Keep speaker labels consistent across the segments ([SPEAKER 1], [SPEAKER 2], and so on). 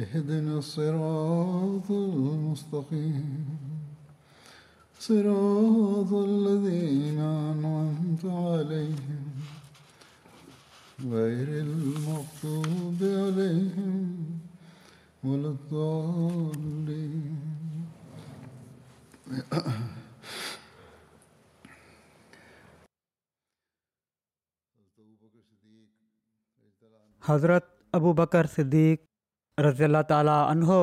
[SPEAKER 1] اهدنا الصراط المستقيم صراط الذين أنعمت عليهم غير المغضوب عليهم ولا الضالين
[SPEAKER 2] حضرت ابو بکر صدیق रज़ी अला तालो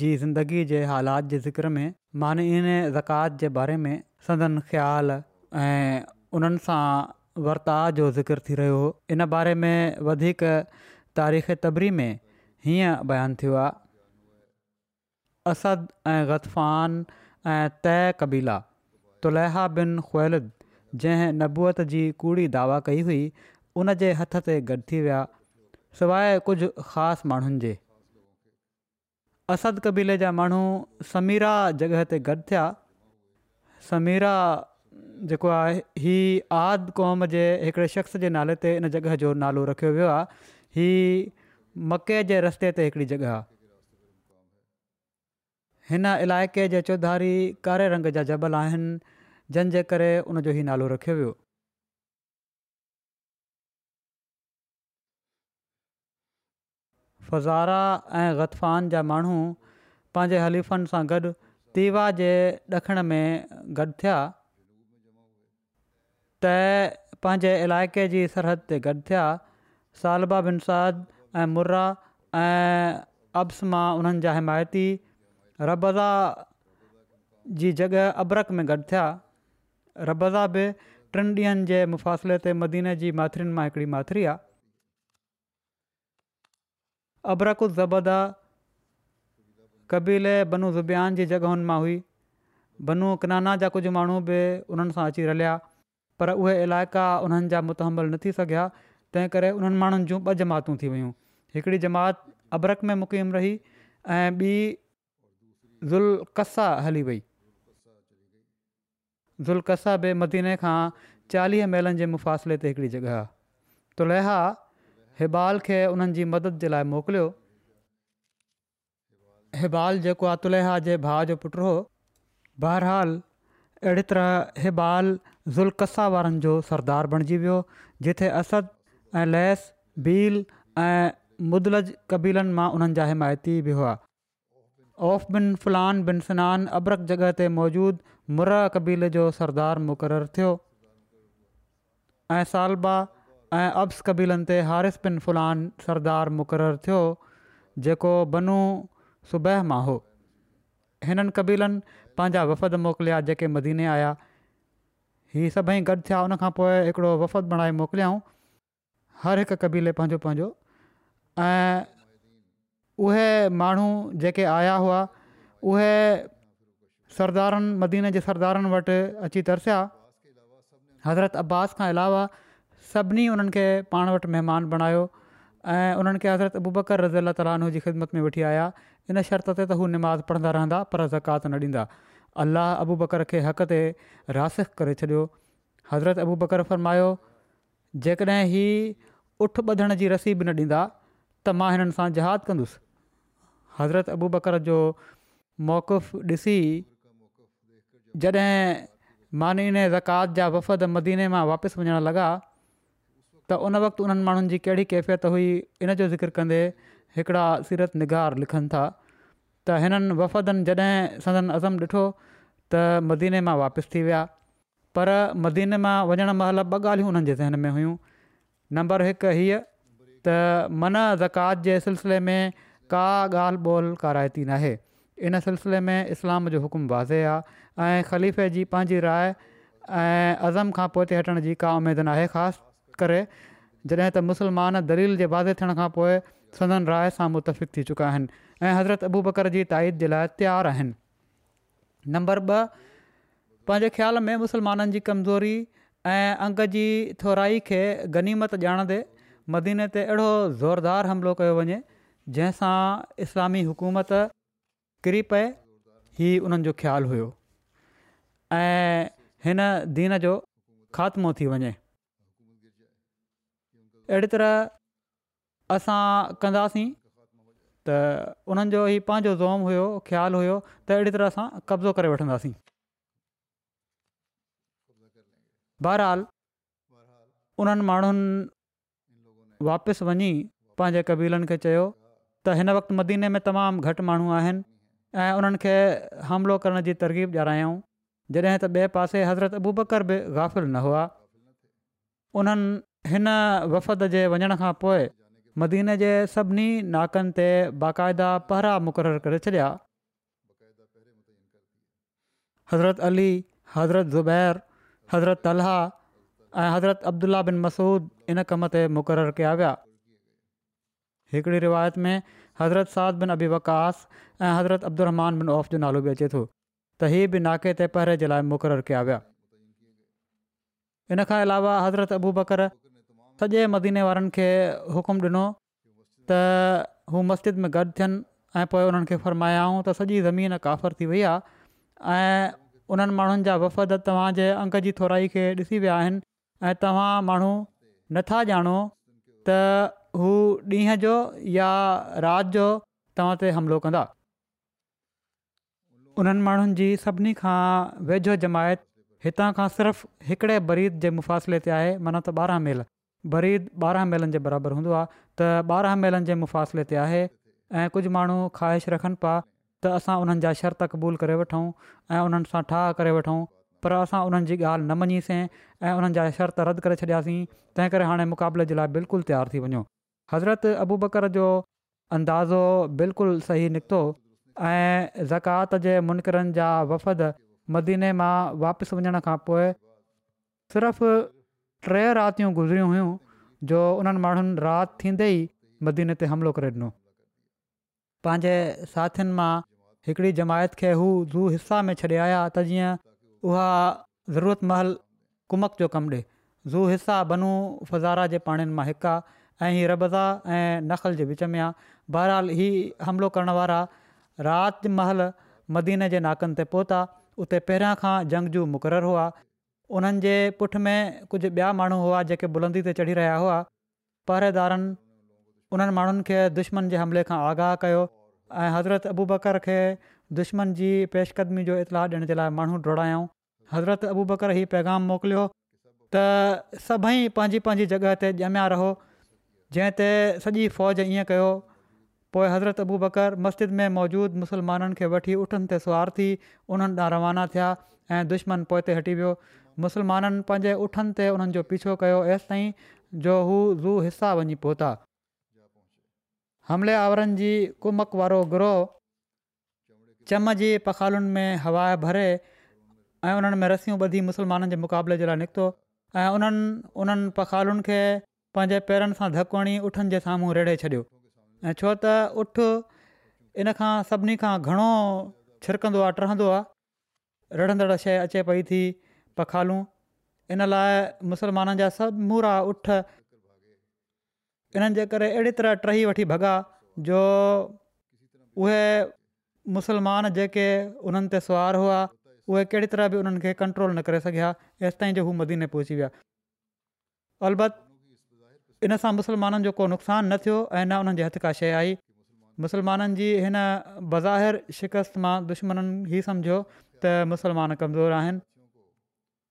[SPEAKER 2] जी ज़िंदगीअ जे हालात जे ज़िक्र में मान इन ज़कात जे बारे में सदन ख़्याल ऐं उन्हनि सां वर्ताव जो ज़िक्र थी रहियो इन बारे में वधीक तारीख़ तबरी में हीअं बयानु थियो आहे अस ऐं ग़तफ़ान ऐं तइ कबीला तुलहा बिन ख़्वेलद जंहिं नबूआत जी कूड़ी दावा कई हुई उन जे हथ ते गॾु थी विया सवाइ कुझु ख़ासि माण्हुनि जे असद कबीले जा माण्हू समीरा जॻह ते गॾु थिया समीरा जेको आहे ही आद क़ौम जे हिकिड़े शख़्स जे नाले ते इन जॻह जो नालो रखियो वियो आहे हीअ मके जे रस्ते ते हिकिड़ी जॻह आहे हिन इलाइक़े जे चौधारी कारे रंग जा जबल आहिनि जंहिंजे करे उनजो नालो रखियो वियो फज़ारा ऐं ग़तफ़ान जा माण्हू पंहिंजे हलीफ़नि सां गॾु दीवा जे ॾखण में गॾु थिया त पंहिंजे इलाइक़े जी सरहद ते गॾु थिया सालबा बिन ऐं मुर्रा ऐं अब्स मां उन्हनि जा हिमायती रबज़ा जी जॻह अबरक में गॾु थिया रबज़ा बि टिनि ॾींहनि जे मुफ़ासिले ते मदीने जी मां हिकिड़ी माथिरी आहे अब्रकु ज़बदा कबीले बनू ज़ुबियान जी जॻहियुनि मां हुई बनू कनाना जा कुझु माण्हू बि उन्हनि सां अची रलिया पर उहे इलाइक़ा उन्हनि जा मुतमल न थी सघिया तंहिं करे उन्हनि माण्हुनि जूं ॿ जमातूं थी वियूं हिकिड़ी जमात अबरक में मुक़ीम रही ऐं ॿी ज़ुलका हली वई ज़ुल्का बि मदीने खां चालीह महिलनि जे मुफ़ासिले ते हिकिड़ी जॻह हिबाल खे उन जी मदद जे लाइ मोकिलियो हिबाल जेको आहे तुलहाया जे भाउ जो पुटु हो बहरहाल अहिड़ी तरह हिबाल ज़ुल्कसा वारनि जो सरदार बणिजी वियो जिथे असद ऐं लैस बील ऐं मुदलज कबीलनि मां उन्हनि जा हिमायती बि हुआ औफ़ बिन फुलान बिन सनानु अबरक जॻह ते मौजूदु मुर्रा कबीले जो सरदार मुक़ररु थियो ऐं सालबा ऐं अब्स कबीलनि ते हारिब पिन फुलान सरदार मुक़ररु थियो जेको बनू सुबह मां हो हिननि कबीलनि पंहिंजा वफ़द मोकिलिया जेके मदीने आया इहे सभई गॾु थिया उनखां पोइ हिकिड़ो वफ़द बणाए मोकिलियाऊं हर हिकु कबीले पंहिंजो पंहिंजो ऐं उहे माण्हू जेके आया हुआ उहे सरदारनि मदीने जे सरदारनि वटि अची तरसिया हज़रत अब्बास खां अलावा सभिनी उन्हनि खे पाण वटि महिमान बणायो ऐं उन्हनि खे हज़रत अबू बकर रज़ी अला ताली ख़िदमत में वठी आया इन शर्त ते त हू निमाज़ पढ़ंदा रहंदा पर ज़कात न ॾींदा अलाह अबू बकर खे हक़ ते रासिख करे छॾियो हज़रत अबू बकर फरमायो जेकॾहिं ही उठ ॿधण जी रसीब न ॾींदा त मां हिननि सां जहाद कंदुसि हज़रत अबू बकर जो मौक़ुफ़ु ॾिसी जॾहिं मानी ज़कात जा वफ़द मदीने मां वापसि वञणु लॻा त उन वक़्तु उन्हनि माण्हुनि जी कहिड़ी कैफ़ियत हुई इन जो ज़िक्र कंदे हिकिड़ा सीरत निगार लिखनि था त हिननि वफ़दनि जॾहिं सदन अज़म ॾिठो त मदीने मां वापसि थी विया पर मदीने मां वञणु महिल ॿ ॻाल्हियूं उन्हनि जे ज़हन में हुयूं नंबर हिकु हीअ त मन ज़कात जे सिलसिले में का ॻाल्हि ॿोल काराइती नाहे इन सिलसिले में इस्लाम जो हुकुम वाज़े आहे ख़लीफ़े जी पंहिंजी राय ऐं अज़म खां पोइ हटण जी का उमेदु न आहे ख़ासि करे जॾहिं त मुसलमान दलील जे वाज़े थियण खां पोइ सदन राय सां मुतफ़िक़ थी चुका आहिनि ऐं हज़रत अबू बकर जी ताईद जे लाइ तयारु आहिनि नंबर ॿ पंहिंजे ख़्याल में मुसलमाननि जी कमज़ोरी ऐं अंग जी थोराई खे गनीमत ॼाणदे मदीने ते अहिड़ो ज़ोरदारु हमिलो कयो वञे जंहिंसां इस्लामी हुकूमत किरी पए हीउ उन्हनि जो ख़्यालु हुओ ऐं हिन दीन जो ख़ात्मो थी वञे अहिड़ी तरह असां कंदासीं त उन्हनि जो ई पंहिंजो ज़ोम हुयो ख़्यालु हुयो त अहिड़ी तरह असां कब्ज़ो करे वठंदासीं बहरहाल उन्हनि माण्हुनि वापसि वञी पंहिंजे कबीलनि खे चयो त हिन वक़्तु मदीने में तमामु घटि माण्हू आहिनि ऐं उन्हनि खे हमिलो करण जी तरक़ीब ॾियारायूं जॾहिं त ॿिए पासे हज़रत बकर बि गाफ़िल न हुआ उन्हनि हिन वफ़द जे वञण खां पोइ मदीने जे सभिनी नाकनि ते बाक़ाइदा पहिरां मुक़ररु करे छॾिया हज़रत अली हज़रत ज़ुबैर हज़रत अलाह ऐं हज़रत अब्दुला बिन मसूद इन कम ते मुक़ररु कया विया हिकिड़ी रिवायत में हज़रत साद बिन अबी वकास ऐं हज़रत अब्दुरमान बिन औफ़ जो नालो बि अचे थो त इहे बि नाके ते पहिरे जे लाइ मुक़ररु कया विया हिन खां अलावा हज़रत अबू बकर सॼे मदीने वारनि खे हुकुम ॾिनो त हू मस्जिद में गॾु थियनि ऐं पोइ उन्हनि खे फरमायाऊं त सॼी ज़मीन काफ़र थी वई आहे ऐं उन्हनि माण्हुनि जा वफ़द तव्हांजे अंग जी थोराई खे ॾिसी विया आहिनि ऐं तव्हां माण्हू नथा ॼाणो त हू ॾींहं जो या राति जो तव्हां ते हमिलो कंदा उन्हनि माण्हुनि जी सभिनी खां वेझो जमायत हितां खां सिर्फ़ु हिकिड़े बरीद जे मुफ़ासिले ते आहे माना त ॿारहं मेल बरीद ॿारहनि मेलनि जे बराबरि हूंदो आहे त ॿारहं महिलनि जे मुफ़ासिले ते आहे ऐं कुझु माण्हू ख़्वाहिश रखनि पिया त असां उन्हनि जा शर्त क़बूल करे वठूं ऐं उन्हनि सां ठाह करे वठूं पर असां उन्हनि जी ॻाल्हि न मञीसीं ऐं उन्हनि जा शर्त रद्द करे छॾियासीं तंहिं करे हाणे मुक़ाबले जे लाइ बिल्कुलु तयारु थी वञो हज़रत बकर जो अंदाज़ो बिल्कुलु सही निकितो ऐं ज़कात जे मुनक़र जा वफ़द मदीने मां वापसि वञण खां पोइ सिर्फ़ु टे रातियूं गुज़रियूं हुयूं जो उन्हनि माण्हुनि राति थींदे ई मदीने ते हमिलो करे ॾिनो पंहिंजे साथियुनि मां हिकिड़ी जमायत खे हू ज़ू हिस्सा में छॾे आया त जीअं उहा ज़रूरत महल कुमक जो कमु ॾे ज़ू हिसा बनू फज़ारा जे पाणिन मां हिकु आहे ऐं हीअ रबज़ा ऐं नखल जे विच में आहे बहरहाल हीउ हमिलो करण वारा राति महल मदीने जे नाकनि ते पहुता उते पहिरियां खां जंग जू मुक़ररु हुआ उन्हनि जे पुठि में कुझु ॿिया माण्हू हुआ जेके बुलंदी ते चढ़ी रहिया हुआ पहरेदारनि उन्हनि माण्हुनि खे दुश्मन जे हमले खां आगाह कयो ऐं हज़रत अबू बकर खे दुश्मन जी पेशकदमी जो इतलाउ ॾियण जे लाइ माण्हू दौड़ायाऊं हज़रत अबू बकर हीअ पैगाम मोकिलियो त सभई पंहिंजी पंहिंजी जॻह ते जमिया रहो जंहिं ते सॼी फ़ौज ईअं कयो पोइ हज़रत अबू बकर मस्जिद में मौजूदु मुस्लमाननि खे वठी उठनि ते सुवारु थी उन्हनि ॾांहुं रवाना थिया ऐं दुश्मन पोइ हटी वियो मुसलमाननि पंहिंजे उठनि ते उन्हनि जो पीछो कयो एसिताईं जो हू ज़ू हिस्सा वञी पहुता हमले आवरनि जी कुमक वारो ग्रोह चम जी पखालुनि में हवा भरे ऐं उन्हनि में रसियूं ॿधी मुसलमाननि जे मुक़ाबले जे लाइ निकितो ऐं उन्हनि उन्हनि पखालुनि खे पंहिंजे पेरनि सां धकु हणी उठनि जे साम्हूं रेड़े छॾियो ऐं छो त उठ इन खां सभिनी खां घणो छिड़कंदो आहे टहंदो आहे अचे पई थी पखालूं इन लाइ मुसलमाननि जा मूरा उठ इन्हनि जे करे अहिड़ी तरह टही वठी भॻा जो उहे मुसलमान जेके उन्हनि ते सुवार हुआ उहे कहिड़ी तरह बि उन्हनि खे कंट्रोल न करे सघिया हेसि ताईं जो हू मदीने पहुची विया अलबत इन सां मुसलमाननि जो को नुक़सानु न थियो ऐं न उन्हनि जे हथ का शइ आई मुसलमाननि जी हिन बज़ाहिर शिकस्त मां दुश्मन ई सम्झो त मुसलमान कमज़ोर आहिनि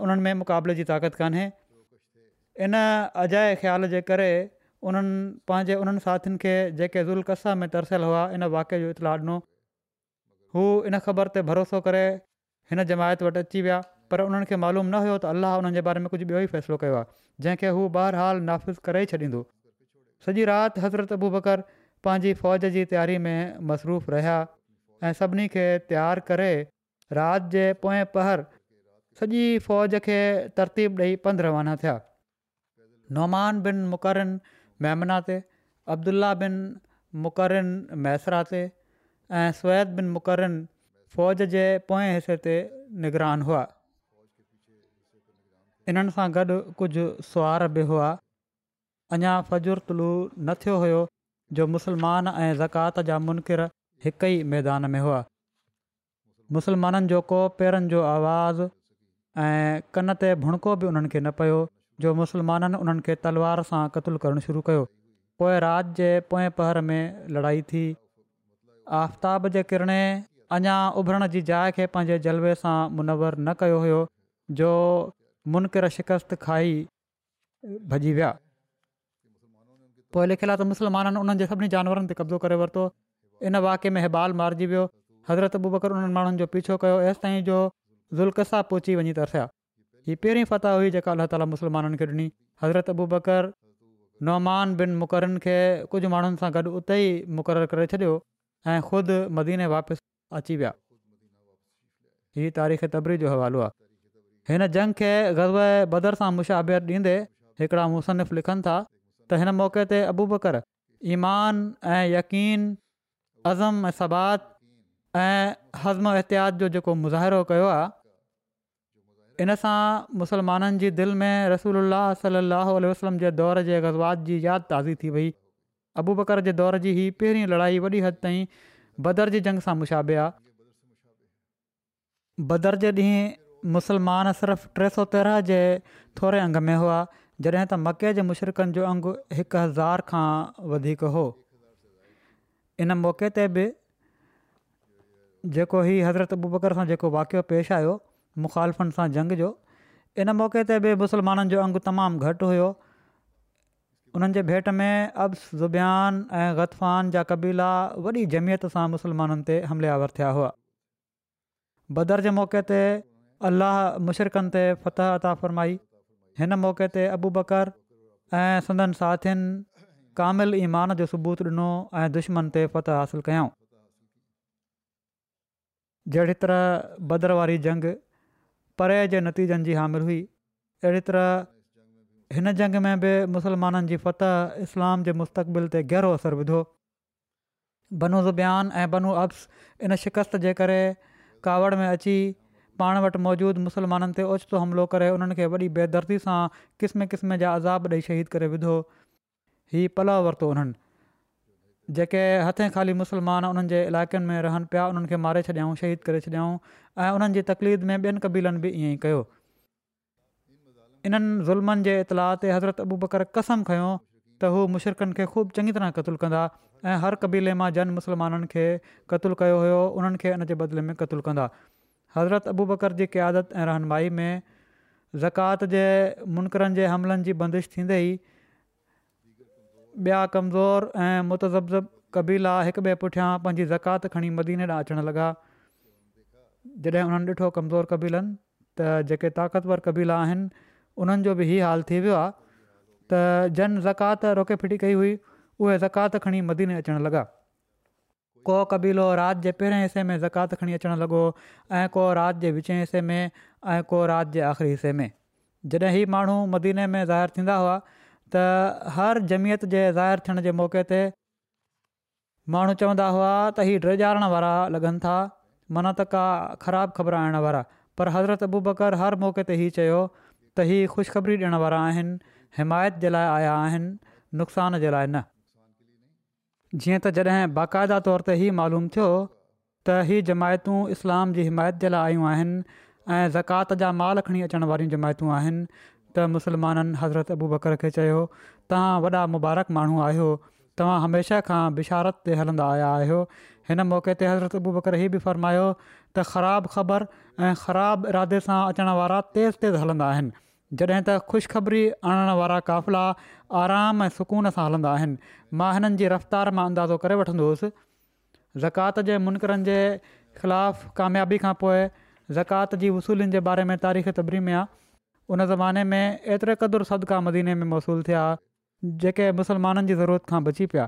[SPEAKER 2] उन्हनि में मुक़ाबले जी ताक़त कान्हे इन अजाए ख़्याल जे करे उन्हनि पंहिंजे उन्हनि साथियुनि खे जेके ज़ुल्क में तरसियलु हुआ इन वाकिअ जो इतिलाह ॾिनो हू इन ख़बर ते भरोसो करे हिन जमायत वटि अची विया पर उन्हनि खे मालूम न हुयो त अलाह हुननि जे बारे में कुझु ॿियो ई फ़ैसिलो कयो आहे जंहिंखे हू बाहिरहाल नाफ़िज़ करे ई छॾींदो सॼी राति हज़रत अबूबकर पंहिंजी फ़ौज जी तयारी में मसरूफ़ रहिया ऐं सभिनी खे तयारु करे राति जे पोएं पहर सॼी फ़ौज खे तरतीब ॾेई पंद्रहं रवाना थिया नौमान बिन मुक़र मेमना ते अब्दुला बिन मुक़रिन मैसरा ते ऐं स्वैद बिन मुक़रिन फ़ौज जे पोएं हिसे ते निगरान हुआ इन्हनि सां गॾु कुझु सुहार बि हुआ अञा फजुर तुलू न थियो हुयो जो मुसलमान ऐं ज़कात जा मुनक़िर हिकु ई मैदान में हुआ मुसलमाननि जो को पेरनि जो आवाज़ ऐं कन ते भुणको बि उन्हनि खे न पियो जो मुसलमाननि उन्हनि खे तलवार सां क़तूल करणु शुरू कयो पोइ राति जे पोएं पहर में लड़ाई थी आफ़्ताब जे किरणे अञा उभरण जी जाइ खे पंहिंजे जलवे सां मुनवर न कयो हुयो जो मुनकिर शिकस्त खाई भॼी विया पोइ लिखियलु आहे त मुसलमाननि उन्हनि जे सभिनी जानवरनि ते कब्ज़ो करे वरितो इन वाके में हिबाल मारिजी वियो हज़रत बुबकर उन्हनि माण्हुनि जो पीछो कयो एसि ताईं जो ज़ुल्कसा सां पहुची वञी त रिया हीअ पहिरीं फतह हुई जेका अलाह ताली मुसलमाननि खे ॾिनी हज़रत अबू बकर नौमान बिन मुक़रनि खे कुझु माण्हुनि सां गॾु उते ई मुक़ररु करे छॾियो ऐं ख़ुदि मदीने वापसि अची विया हीअ तारीख़ तबरी जो हवालो आहे हिन जंग खे ग़ज़ब बदर सां मुशाबियत ॾींदे हिकिड़ा मुसनिफ़ लिखनि था त हिन मौक़े ते अबू बकर ईमान ऐं यक़ीन अज़म ऐं सबात ऐं हज़म एहतियात जो जेको मुज़ाहिरो कयो आहे इन सां मुसलमाननि जी दिलि में रसूल सलाहु उल वसलम जे दौर जे अगज़वात जी यादि ताज़ी थी वई अबू बकर जे दौर जी ही पहिरीं लड़ाई वॾी हदि ताईं बदर जी जंग सां मुशाबे आहे बदर जे ॾींहुं मुसलमान सिर्फ़ु टे सौ तेरहं जे थोरे अंग में हुआ जॾहिं त मके जे मुशरिकनि जो अंगु हिकु हज़ार खां वधीक हो इन मौक़े ते बि जेको हीउ हज़रत अबू बकर सां जेको वाक़ियो पेश आयो मुखालफ़नि सां जंग जो इन मौक़े ते बि मुसलमाननि जो अंगु तमामु घटि हुयो उन्हनि भेट में अब्स ज़ुबियान ऐं ग़तफ़ान जा कबीला वॾी जहमियत सां मुसलमाननि ते हमलिया वरितिया हुआ बदर जे मौक़े ते अलाह मुशिरकनि ते फ़तह अता फ़रमाई हिन मौक़े ते अबू बकर ऐं संदन साथियुनि कामिल ईमान जो सबूत ॾिनो ऐं दुश्मन ते फ़त हासिलु कयऊं जहिड़ी तरह भदर वारी जंग परे जे नतीजनि जी हामिल हुई अहिड़ी तरह हिन जंग में बि मुसलमाननि जी फतह इस्लाम जे मुस्तक़बिल ते गहिरो असरु विधो बनू ज़बियान ऐं बनू अफ़्स इन शिकस्त जे करे कावड़ में अची पाण वटि मौजूदु मुसलमाननि ते ओचितो हमिलो करे उन्हनि खे वॾी बेदर्दी सां क़िस्म क़िस्म जा अज़ाब ॾेई शहीद करे विधो हीउ पलउ वरितो उन्हनि जेके हथें ख़ाली मुस्लमान उन्हनि जे इलाइक़नि में रहनि पिया उन्हनि खे मारे छॾियाऊं शहीद करे छॾियाऊं ऐं उन्हनि जी तकलीफ़ में ॿियनि कबीलनि बि इएं ई कयो इन्हनि ज़ुल्मनि जे इतलाउ ते हज़रत अबू बकर कसम खयों त हू मुशरक़नि खे ख़ूब चङी तरह क़तलु कंदा ऐं हर क़बीले मां जन मुसलमाननि खे क़तूल कयो हुयो उन्हनि खे इन जे बदिले में क़तलु कंदा हज़रत अबू बकर जी क़्यादत ऐं रहनुमाई में ज़कात जे मुनक़र जे हमलनि जी बंदिश थींदे ई ॿिया कमज़ोर ऐं मुतज़ब कबीला हिक ॿिए पुठियां पंहिंजी ज़कात खणी मदीने ॾांहुं अचणु लॻा जॾहिं हुननि ॾिठो कमज़ोर कबीलनि त जेके ताक़तवर कबीला आहिनि उन्हनि जो बि इहो हाल थी वियो आहे त जन ज़कात रोके फिटी कई हुई उहे ज़कात खणी मदीने अचणु लॻा को क़बीलो राति जे पहिरें हिसे में ज़कात खणी अचणु लॻो ऐं को राति जे विचें हिसे में ऐं को राति जे आख़िरी हिसे में जॾहिं ई माण्हू मदीने में ज़ाहिर थींदा हुआ त हर जमियत जे ज़ाहिरु थियण जे मौके ते माण्हू चवंदा हुआ त हीअ ड्रेजारण वारा लॻनि था माना त का ख़राबु ख़बर आणण वारा पर हज़रत अबू बकर हर मौके ते हीउ चयो त हीउ ख़ुशिखबरी ॾियण वारा आहिनि हिमायत जे लाइ आया आहिनि नुक़सान जे लाइ न जीअं त जॾहिं बाक़ाइदा तौर ते हीउ मालूम थियो त हीअ जमायतूं इस्लाम जी हिमायत जे लाइ आयूं आहिनि ऐं ज़कात जा माल खणी अचणु वारियूं जमायतूं आहिनि त मुसलमाननि हज़रत अबू बकर खे चयो तव्हां वॾा मुबारक माण्हू आहियो तव्हां हमेशह खां बिशारत ते हलंदा आया आहियो हिन मौक़े ते हज़रत अबू बकर इहो बि फ़रमायो त ख़राबु ख़बर ऐं ख़राबु इरादे सां अचणु वारा तेज़ तेज़ हलंदा आहिनि जॾहिं त ख़ुशिखबरी आणणु वारा क़ाफ़िला आराम ऐं सुकून सां हलंदा आहिनि मां हिननि जी रफ़्तार मां अंदाज़ो करे वठंदो हुयुसि ज़कात जे मुनक़र जे ख़िलाफ़ु कामियाबी खां पोइ ज़कात जी वसूलनि जे बारे में तारीख़ तबरी में तबरीमिया उन ज़माने में एतिरे क़दुरु सदका मदीने में मौसूल थिया जेके मुसलमाननि जी ज़रूरत खां बची पिया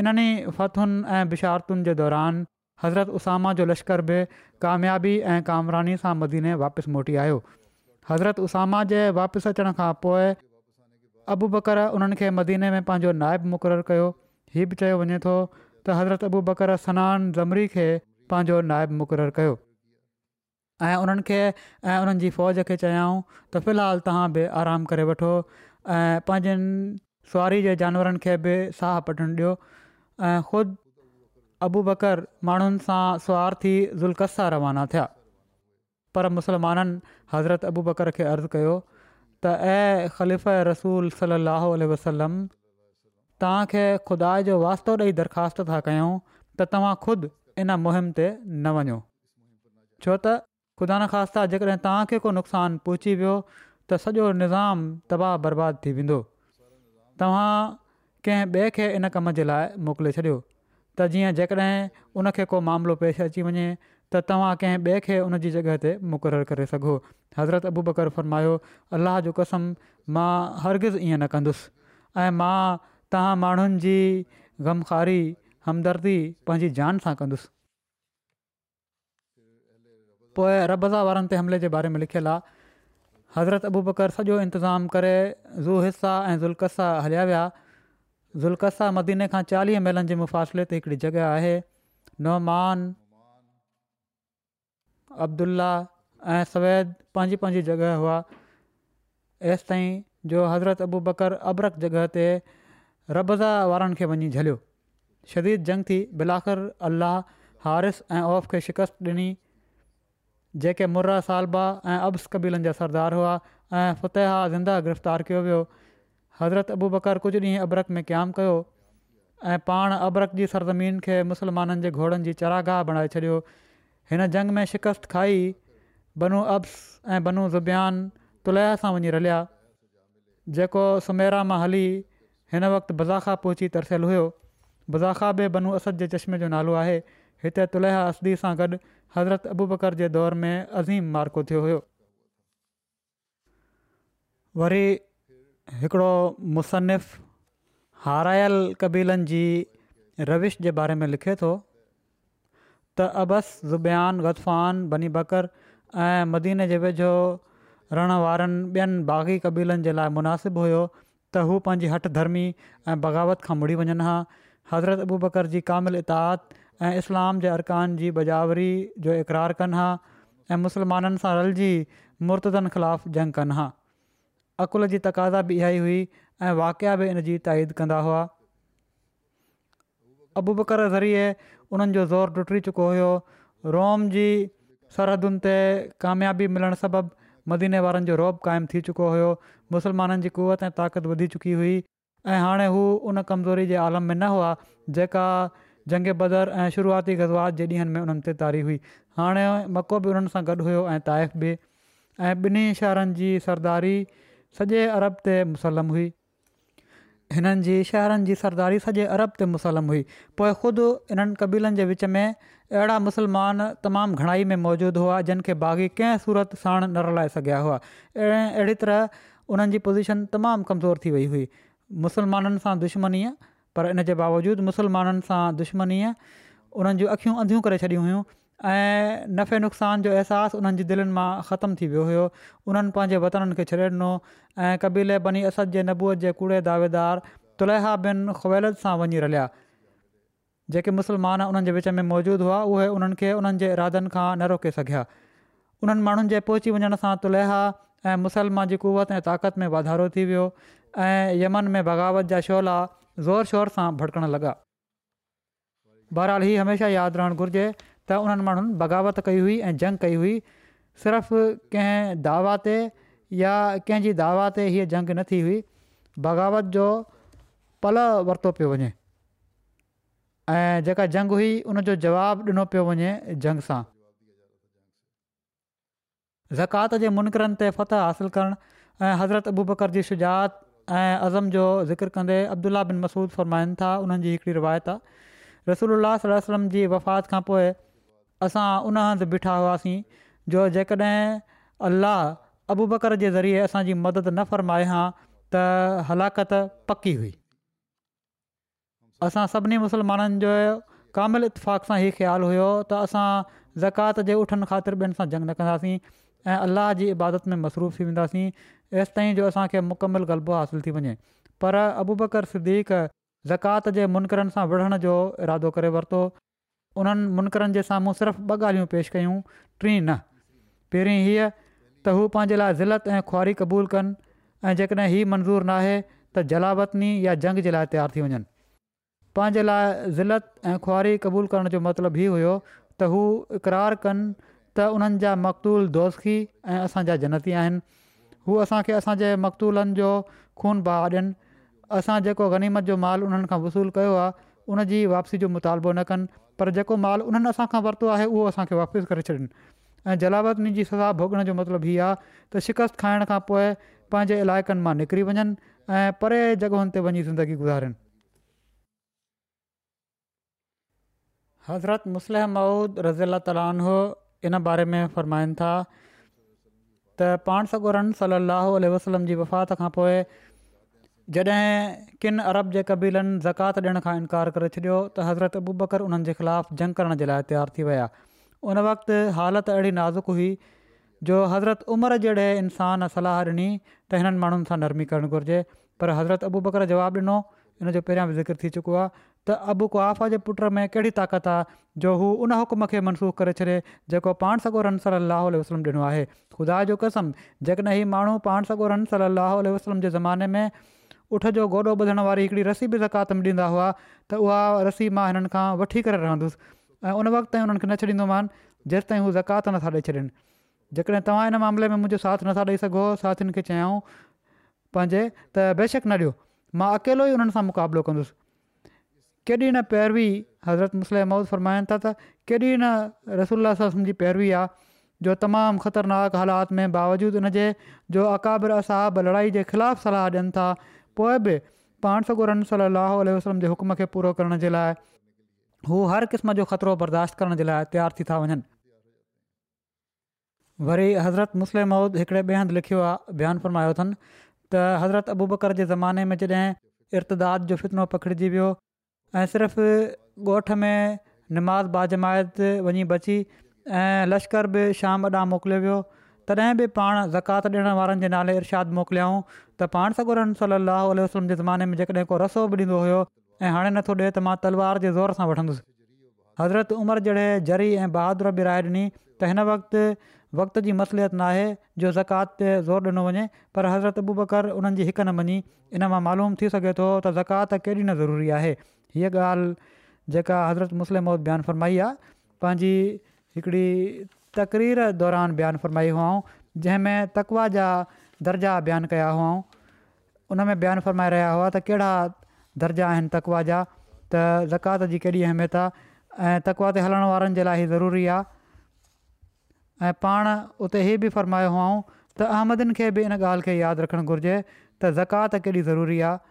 [SPEAKER 2] इन्हनि फतुनि ऐं बिशारतुनि जे दौरान हज़रत उसामा जो लश्कर बि कामयाबी ऐं कामरानी सां मदीने वापसि मोटी आयो हज़रत उसामा जे वापसि अचण खां पोइ अबू बकर उन्हनि मदीने में पंहिंजो नाइबु मुक़ररु कयो हीउ बि चयो वञे थो त हज़रत अबू बकर सनानु ज़मरी खे पंहिंजो नाइबु मुक़ररु ऐं उन्हनि खे ऐं उन्हनि जी फ़ौज खे चयाऊं त फ़िलहालु तव्हां बि आराम करे वठो ऐं पंहिंजनि सुवारी जे जानवरनि खे बि साहु पटणु ॾियो ऐं ख़ुदि अबू बकर माण्हुनि सां थी ज़ुल्कसा रवाना थिया पर मुसलमाननि हज़रत अबू बकर खे अर्ज़ु कयो त ऐं ख़लीफ़ रसूल सलाहु वसलम तव्हांखे ख़ुदा जो वास्तो ॾेई दरख़्वास्त था कयूं त तव्हां ख़ुदि इन मुहिम ते न वञो छो त ख़ुदा न ख़ासिता जेकॾहिं तव्हांखे को नुक़सानु पहुची वियो त सॼो निज़ाम तबाह बर्बादु थी वेंदो तव्हां कंहिं ॿिए खे इन कम जे लाइ मोकिले छॾियो त जीअं जेकॾहिं उनखे को मामिलो पेश अची वञे त तव्हां कंहिं ॿिए खे उन जी जॻह ते मुक़ररु करे सघो हज़रत अबू बकर फरमायो अलाह जो कसम मां हरगिज़ ईअं न कंदुसि ऐं मां तव्हां माण्हुनि जी ग़मखारी हमदर्दी पंहिंजी जान सां कंदुसि पोइ रबज़ा वारनि ते हमिले जे बारे में लिखियलु आहे हज़रत अबू बकर सॼो इंतिज़ामु करे ज़ू हिस्सा ऐं ज़ुल्कसा हलिया विया ज़ुल्कसा मदीने खां चालीह मेलनि जे मुफ़ासिले ते हिकिड़ी जॻह आहे नोमान अब्दुला ऐं सवैद पंहिंजी पंहिंजी जॻह हुआ एसि ताईं जो हज़रत अबू बकर अबरक जॻह ते रबज़ा वारनि खे वञी झलियो शदीद जंग थी बिलाख़र अलाह हारिस ऐं औफ़ खे शिकस्त ॾिनी जेके मुर्रा सालबा ऐं अब्स कबीलनि जा सरदार हुआ ऐं फुतेहा ज़िंदा गिरफ़्तारु कयो वियो हज़रत अबू बकर कुझु ॾींहं अबरक में क़यामु कयो ऐं पाण अबरक जी सरज़मीन खे मुसलमाननि जे घोड़नि जी चरागाह बणाए छॾियो हिन झंग में शिकस्त खाई बनू अब्स ऐं बनू ज़ुब्यान तुलेहा सां वञी रलिया जेको सुमेरा मां हली हिन वक़्तु बज़ाखा पहुची तरसियलु हुयो बज़ाका बि बनू असद जे चश्मे जो नालो आहे हिते तुलेहा असदी सां गॾु حضرت ابوبکر बकर دور दौर में अज़ीम मार्को थियो हुयो वरी हिकिड़ो मुसनफ़ु हारायल क़बीलनि जी रविश जे बारे में लिखे थो त غطفان ज़ुबान بکر बनी बकर ऐं मदीने जे وارن रहण باغی ॿियनि बाक़ी कबीलनि مناسب लाइ मुनासिबु हुयो त हू पंहिंजी हठ धर्मी ऐं बग़ावत खां मुड़ी वञनि हा ऐं इस्लाम जे अरकान जी बजावरी जो इक़रार कनि हा ऐं मुसलमाननि सां रलिजी मुर्तदनि ख़िलाफ़ु जंग कनि हा अक़ुल जी तक़ाज़ा बि इहा ई हुई ऐं वाक़िया बि इन जी ताइद कंदा हुआ अबू बकर ज़रिए उन्हनि जो ज़ोरु टुटरी चुको हुयो रोम जी सरहदुनि ते कामयाबी मिलणु सबबि मदीने वारनि जो रौब क़ाइमु थी चुको हुयो मुसलमाननि जी कुवत ऐं ताक़त वधी चुकी हुई ऐं हाणे हू उन कमज़ोरी जे आलम में न हुआ जेका जंग बदर ऐं शुरूआती गज़वात जे ॾींहंनि में उन्हनि ते तारी हुई हाणे मको बि उन्हनि सां गॾु हुयो ऐं ताइफ़ बि ऐं ॿिन्ही शहरनि जी सरदारी सॼे अरब ते मुसलम हुई हिननि जी शहरनि जी सरदारी सॼे अरब ते मुसलम हुई पोइ ख़ुदि इन्हनि कबीलनि जे विच में अहिड़ा मुसलमान तमामु घणाई में मौजूदु हुआ जिन खे बाग़ी कंहिं सूरत साण न रलाए सघिया हुआ ऐं अहिड़ी तरह उन्हनि जी पोज़ीशन तमामु कमज़ोर थी वई हुई मुसलमाननि सां दुश्मनीअ पर इन जे बावजूदि मुसलमाननि सां दुश्मनीअ उन्हनि जूं अख़ियूं अंधियूं करे छॾियूं हुयूं ऐं नफ़े नुक़सान जो अहसासु उन्हनि जी दिलनि मां ख़तमु थी वियो हुयो उन्हनि पंहिंजे वतननि खे छॾे ॾिनो ऐं क़बीले बनी अस जे नबूअ जे कूड़े दावेदार तुलेहा बिन क़वेलत सां वञी रलिया जेके मुसलमान उन्हनि जे विच में मौजूदु हुआ उहे उन्हनि खे उन्हनि जे इरादनि खां न रोके सघिया उन्हनि माण्हुनि जे पहुची वञण सां तुलेहा ऐं मुसलमान जी कुवत ऐं ताक़त में वाधारो थी वियो ऐं यमन में बग़ावत जा शोला ज़ोर शोर सां भड़कण लॻा बहरहाल हीअ हमेशह यादि रहणु घुरिजे त उन्हनि माण्हुनि बग़ावत कई हुई ऐं जंग कई हुई सिर्फ़ु कंहिं दावा ते या कंहिंजी दावा ते हीअ जंग न थी हुई बग़ावत जो पल वरितो पियो वञे ऐं जेका जंग हुई उन जो जवाबु ॾिनो पियो वञे जंग सां ज़कात जे मुनक़र ते फ़त हासिलु करणु ऐं हज़रत अबू बकर जी शुजा ऐं अज़म जो ज़िक्र कंदे अब्दुला बिन मसूद फ़रमाइनि था उन्हनि जी हिकिड़ी रिवायत आहे रसूल वसलम जी वफ़ात खां पोइ असां उन हंधि बीठा हुआसीं जो जेकॾहिं अलाह अबु बकर जे ज़रिए असांजी मदद न फ़रमाए हा त हलाकत पकी हुई असां सभिनी मुस्लमाननि जो कामिल इतफ़ाक़ सां ई ख़्यालु हुयो त असां ज़कात जे उठनि ख़ातिर ॿियनि सां जंग न कंदासीं ऐं अलाह जी इबादत में मसरूफ़ थी वेंदासीं एसिताईं जो असांखे मुकमलु ग़लबो हासिलु थी वञे पर अबू बकर सिद्दीक़ ज़कात जे मुनक़रनि सां विढ़ण जो इरादो करे वरितो उन्हनि मुनक़रनि जे साम्हूं सिर्फ़ु ॿ ॻाल्हियूं पेश कयूं टीं न पहिरीं हीअं त हू पंहिंजे लाइ ज़िलत ऐं ख़ुआरी क़बूलु कनि ऐं जेकॾहिं हीउ मंज़ूरु न त जलावतनी या जंग जे लाइ तयारु थी वञनि पंहिंजे लाइ ज़िलत ऐं ख़ुआरी क़बूलु करण जो मतिलबु हीअ हुयो त हू इक़रार कनि त उन्हनि जा मक़तूल दोस्ती ऐं असांजा हू असांखे असांजे मक़तूलनि जो ख़ून बहा ॾियनि असां जेको गनीमत जो माल उन्हनि खां वसूलु कयो आहे उन जी वापसी जो मुतालबो न कनि पर जेको माल उन्हनि असांखां वरितो आहे उहो असांखे वापसि करे छॾनि ऐं जलावतनी जी सज़ा भोगण जो मतिलबु इहा आहे त शिकस्त खाइण खां पोइ पंहिंजे इलाइक़नि मां निकिरी वञनि ऐं परे जॻहियुनि ते वञी ज़िंदगी गुज़ारनि हज़रत मुसल माउद रज़ी अल तालीनो इन बारे में फ़रमाइनि था त पाण सगोरनि सली अलाहु वसलम जी वफ़ात खां पोइ जॾहिं किन अरब जे कबीलनि ज़कात ॾियण खां इनकार करे छॾियो त हज़रत अबू बकर उन्हनि जे ख़िलाफ़ु जंग करण जे लाइ तयारु थी विया उन वक़्तु हालति अहिड़ी नाज़ुक हुई जो हज़रत उमिरि जहिड़े इंसान सलाह ॾिनी त हिननि माण्हुनि सां नरमी करणु घुरिजे पर हज़रत अबू बकर जवाबु ॾिनो इन जो पहिरियां बि ज़िक्र थी चुको आहे त अबु कुआ जे पुट में कहिड़ी ताक़त आहे जो हू उन हुक्म खे मनसूख़ करे छॾे जेको पाण सॻो रन सलाहु उल्ह वसलम ॾिनो आहे ख़ुदा जो कसम जेकॾहिं हीउ माण्हू पाण सॻो रन वसलम जे ज़माने में जो गोॾो ॿुधण वारी हिकिड़ी रसी बि ज़कात में ॾींदा हुआ त उहा रसी मां हिननि खां वठी करे रहंदुसि ऐं उन वक़्त खे न छॾींदोमांनि जेसिताईं हू ज़कात नथा ॾेई छॾनि जेकॾहिं तव्हां हिन मामले में मुंहिंजो साथ नथा ॾेई सघो साथियुनि खे चयाऊं पंहिंजे त बेशक न ॾियो मां अकेलो ई हुननि सां मुक़ाबिलो कंदुसि केॾी न पैरवी हज़रत मुस्लिम मौद फरमाइनि था त केॾी न रसूल جو जी पैरवी आहे जो तमामु ख़तरनाक हालात में बावजूदु उनजे जो अकाबिरसाब लड़ाई जे ख़िलाफ़ु सलाहु ॾियनि था पोइ बि पाण सगुरम सलाहु वसलम जे हुक्म खे पूरो करण जे लाइ हू हर क़िस्म जो ख़तरो बर्दाश्त करण जे लाइ तयारु थी था वञनि वरी हज़रत मुस्लिम मौद हिकिड़े ॿिए हंधु लिखियो आहे बयानु फ़रमायो अथनि त हज़रत अबूबकर जे ज़माने में जॾहिं इर्तदाद जो फितनो पखिड़िजी वियो ऐं सिर्फ़ु ॻोठ में निमाज़ बाजमायत वञी बची ऐं लश्कर बि शाम ॾांहुं मोकिलियो वियो तॾहिं बि पाण ज़कात ॾियण वारनि जे नाले इरशाद मोकिलियाऊं त पाण सगुरन सली लहल जे ज़माने में जेकॾहिं को रसो बि ॾींदो हुयो ऐं हाणे नथो ॾिए त मां तलवार जे ज़ोर सां वठंदुसि हज़रत उमिरि जहिड़े जरी ऐं बहादुर बि राय ॾिनी त हिन वक़्ति वक़्त जी मसलियत न आहे जो ज़कात ते ज़ोर ॾिनो वञे पर हज़रत अबू बकर उन्हनि जी हिकु न मञी इन मां मालूम थी सघे थो त ज़कात केॾी न ज़रूरी आहे हीअ ॻाल्हि जेका हज़रत मुस्लिम बयानु फ़रमाई आहे पंहिंजी हिकिड़ी तक़रीर दौरान बयानु फ़रमाई हुअऊं जंहिंमें तकवा जा दर्जा बयानु कया हुअऊं उन में बयानु फ़रमाए रहिया हुआ त कहिड़ा दर्जा आहिनि तकवा जा त ज़कात जी कहिड़ी अहमियत आहे ऐं तकवा ते हलण वारनि जे लाइ ज़रूरी आहे ऐं पाण उते इहे बि फ़रमाया हुयऊं त अहमदनि खे बि इन ॻाल्हि खे यादि रखणु घुरिजे त ज़कात केॾी ज़रूरी आहे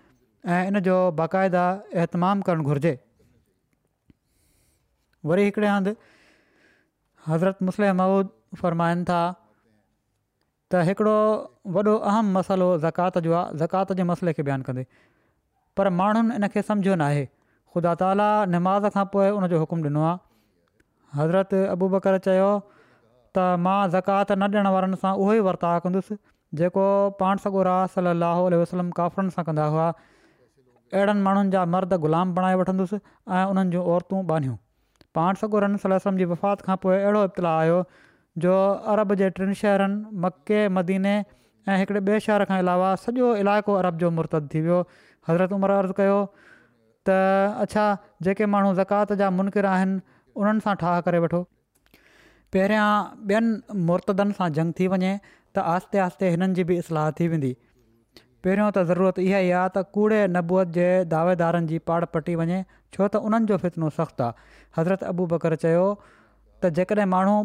[SPEAKER 2] ऐं इन जो बाक़ाइदा अहतमामु करणु घुरिजे वरी हिकिड़े हंधि हज़रत मुस्लिम महूद फ़रमाइनि था त हिकिड़ो अहम मसालो ज़कात जो आहे ज़कात जे मसइले खे बयानु कंदे पर माण्हुनि इन खे सम्झो न ख़ुदा ताला नमाज़ खां पोइ उनजो हुकुम ॾिनो आहे हज़रत अबू बकर चयो त मां ज़कात न ॾियण वारनि सां उहो ई वर्ता कंदुसि जेको पाण सॻो राल वसलम काफ़रनि सां कंदा हुआ अहिड़नि माण्हुनि जा मर्द ग़ुलाम बणाए वठंदुसि ऐं उन्हनि जूं औरतूं ॿाहियूं पाण सगुर जी वफ़ात खां पोइ अहिड़ो इब्तलाउ आयो जो अरब जे टिनि शहरनि मके मदीने ऐं हिकिड़े ॿिए शहर खां अलावा सॼो इलाइक़ो अरब जो मुर्तद थी वियो हज़रत उमिरि अर्ज़ु कयो त अच्छा जेके माण्हू ज़कात जा मुनक़िर आहिनि उन्हनि सां ठाह करे वठो पहिरियां ॿियनि मुर्तदनि सां जंग थी वञे त आहिस्ते आहिस्ते हिननि जी बि इसलाह थी वेंदी पहिरियों त ज़रूरत इहा ई आहे त कूड़े नबूअ जे दावेदारनि जी पाड़ पटी वञे छो त उन्हनि जो फितनो सख़्तु आहे हज़रत अबू बकर चयो त जेकॾहिं माण्हू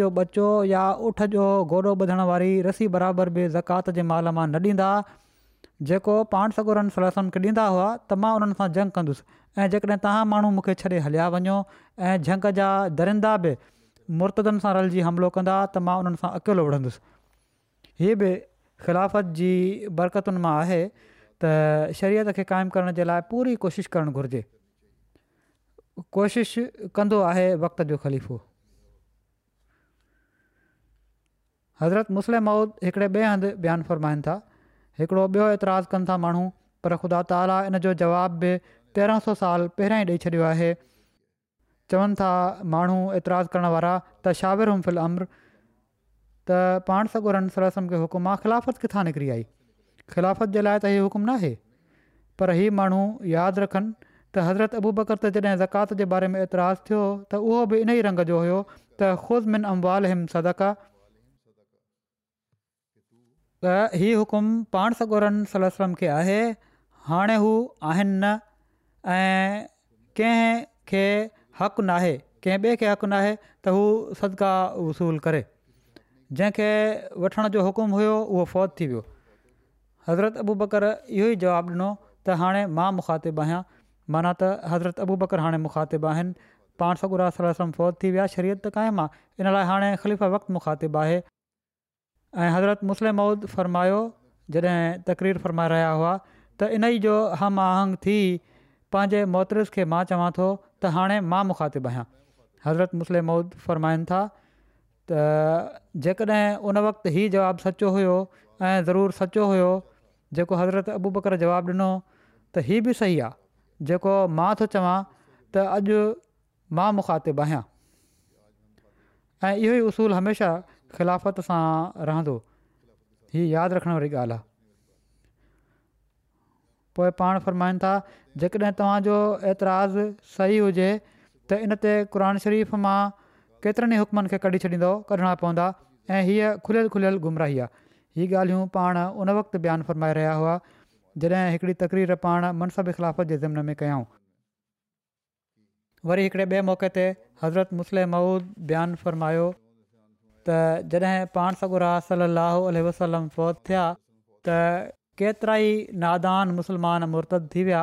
[SPEAKER 2] जो ॿचो या उठ जो गोॾो ॿुधण वारी रसी बराबरि बि ज़कात जे माल मां न ॾींदा जेको पाण सगुरनि सलासम खे ॾींदा हुआ त मां उन्हनि सां झंग कंदुसि ऐं जेकॾहिं तव्हां माण्हू मूंखे छॾे हलिया वञो ऐं झंग जा दरिंदा बि मुर्तदनि सां रलिजी हमिलो कंदा त मां उन्हनि सां अकेलो विढ़ंदुसि ख़िलाफ़त जी बरकतुनि मां आहे त शरीय खे क़ाइमु करण जे लाइ पूरी कोशिशि करणु घुरिजे कोशिश कंदो आहे वक़्त जो ख़लीफ़ो हज़रत मुस्लिम माउद हिकिड़े ॿिए हंधि बयानु फ़रमाइनि था हिकिड़ो ॿियो एतराज़ु कनि था माण्हू पर ख़ुदा ताला इन जो जवाब बि पहिरां सौ साल पहिरियां ई ॾेई छॾियो आहे चवनि था माण्हू एतिराज़ु करण वारा त त पाण सॻोरनि सलसम खे हुकुम आहे ख़िलाफ़त किथां निकिरी आई खिलाफ़त जे लाइ त हीउ हुकुम नाहे पर हीअ माण्हू यादि रखनि त हज़रत अबू बकर त जॾहिं ज़कात जे बारे में एतिराज़ु थियो त उहो बि इन ई रंग जो हुयो त ख़ुदि मिन अम्बाल हिम सदका त हीउ हुकुम पाण सॻोरनि सल सम खे आहे हाणे हू आहिनि न ऐं कंहिं खे हक़ु नाहे कंहिं ॿिए खे हक़ु न आहे त हू सदिका वसूलु करे जंहिंखे वठण जो हुकुम हुयो उहो फ़ौत थी वियो हज़रत अबू बकर इहो ई जवाबु ॾिनो त हाणे मां मुखातिबु आहियां माना त हज़रत अबू बकर हाणे मुखातिबु आहिनि पाण सॻु रारासम फ़ौत थी विया शरीयत त क़ाइमु इन लाइ हाणे ख़िलिफ़ वक़्तु मुखातिबु आहे ऐं हज़रत मुस्लिम मौद फ़रमायो जॾहिं तक़रीर फ़रमाए रहिया हुआ त इन ई जो हम आहंग थी पंहिंजे मोहतरिस खे मां चवां थो त हाणे मां मुखातिबु आहियां हज़रत मुस्लिम मौद फ़रमाइनि था त जेकॾहिं उन वक़्तु हीअ जवाबु सचो हुयो ऐं ज़रूरु सचो हुयो जेको हज़रत अबू बकर जवाबु ॾिनो त हीअ बि सही आहे जेको मां थो चवां त अॼु मां मूंखां ऐं इहो ई उसूलु हमेशह ख़िलाफ़त सां रहंदो ही यादि रखण वारी ॻाल्हि आहे पोइ पाण था जेकॾहिं तव्हांजो एतिराज़ु सही हुजे त इन शरीफ़ मां केतिरनि ई हुकमनि खे कढी छॾींदो कढणा पवंदा ऐं हीअ खुलियल खुलियल गुमराही आहे हीअ ॻाल्हियूं पाण उन वक़्तु बयानु फ़रमाए रहिया हुआ जॾहिं हिकिड़ी तकरीर पाण मनसब इख़लाफ़त जे ज़मन में कयूं वरी हिकिड़े ॿिए मौक़े ते हज़रत मुस्लिम माउद बयानु फ़रमायो त जॾहिं पाण सगुरा सलाहु वसलम फ़ौत थिया त केतिरा ई नादान मुस्लमान मुर्तद थी विया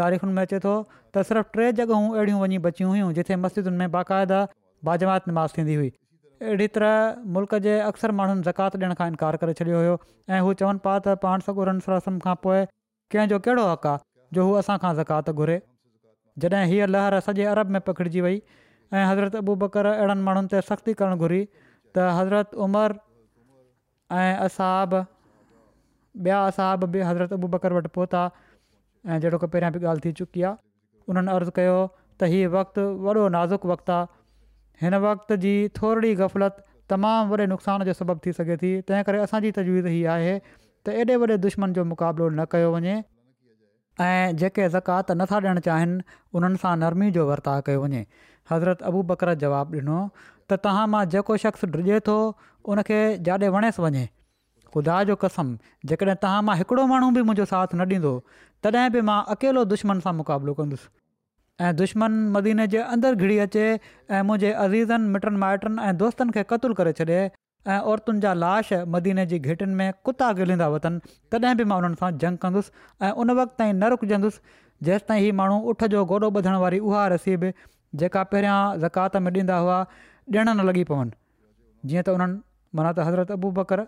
[SPEAKER 2] तारीख़ुनि में अचे थो त सिर्फ़ु टे जॻहूं अहिड़ियूं वञी बचियूं हुयूं जिथे मस्जिदुनि में बाक़ाइदा बाजमात नमाज़ थींदी हुई अहिड़ी तरह मुल्क़ जे अक्सर माण्हुनि ज़कात ॾियण खां इनकार करे छॾियो हुयो ऐं हू चवनि पिया त पाण सॻु सरासम खां पोइ कंहिंजो कहिड़ो हक़ आहे जो हू असांखां ज़कात घुरे जॾहिं हीअ लहर सॼे अरब में पखिड़िजी वई ऐं हज़रत अबू बकर अहिड़नि माण्हुनि ते सख़्ती करणु घुरी त हज़रत उमर ऐं असहाब ॿिया असहाब बि हज़रत अबू बकर वटि पहुता ऐं जहिड़ो की पहिरियां बि ॻाल्हि थी चुकी आहे उन्हनि अर्ज़ु कयो त हीअ वक़्तु वॾो नाज़ुक वक़्तु आहे हिन वक़्त जी थोरी ग़फ़लत तमामु वॾे नुक़सान जो सबबु थी सघे थी तंहिं करे असांजी तजवीज़ हीअ आहे त एॾे वॾे दुश्मन जो मुक़ाबिलो न कयो वञे ऐं जेके ज़कात नथा ॾियणु चाहिनि उन्हनि सां नरमी जो वर्ताउ कयो वञे हज़रत अबू बकर जवाबु ॾिनो त तव्हां मां जेको शख़्स डिॼे थो उनखे जाॾे वणेसि वञे ख़ुदा जो कसम जेकॾहिं तव्हां मां हिकिड़ो माण्हू बि मुंहिंजो साथ न ॾींदो तॾहिं बि मां अकेलो दुश्मन सां मुक़ाबलो कंदुसि ऐं दुश्मन मदीने जे अंदरि घिरी अचे ऐं मुंहिंजे अज़ीज़नि मिटनि माइटनि ऐं दोस्तनि खे क़तूल करे छॾे ऐं औरतुनि जा लाश मदीने जी घिटियुनि में कुता गिलींदा वतनि तॾहिं बि मां उन्हनि सां जंग कंदुसि ऐं उन वक़्त ताईं न रुकजंदुसि जेसि ताईं ही माण्हू उठ जो गोॾो ॿुधण वारी उहा रसीब जेका पहिरियां ज़कात में ॾींदा हुआ ॾियण न लॻी पवनि जीअं त उन्हनि माना त हज़रत अबू बकर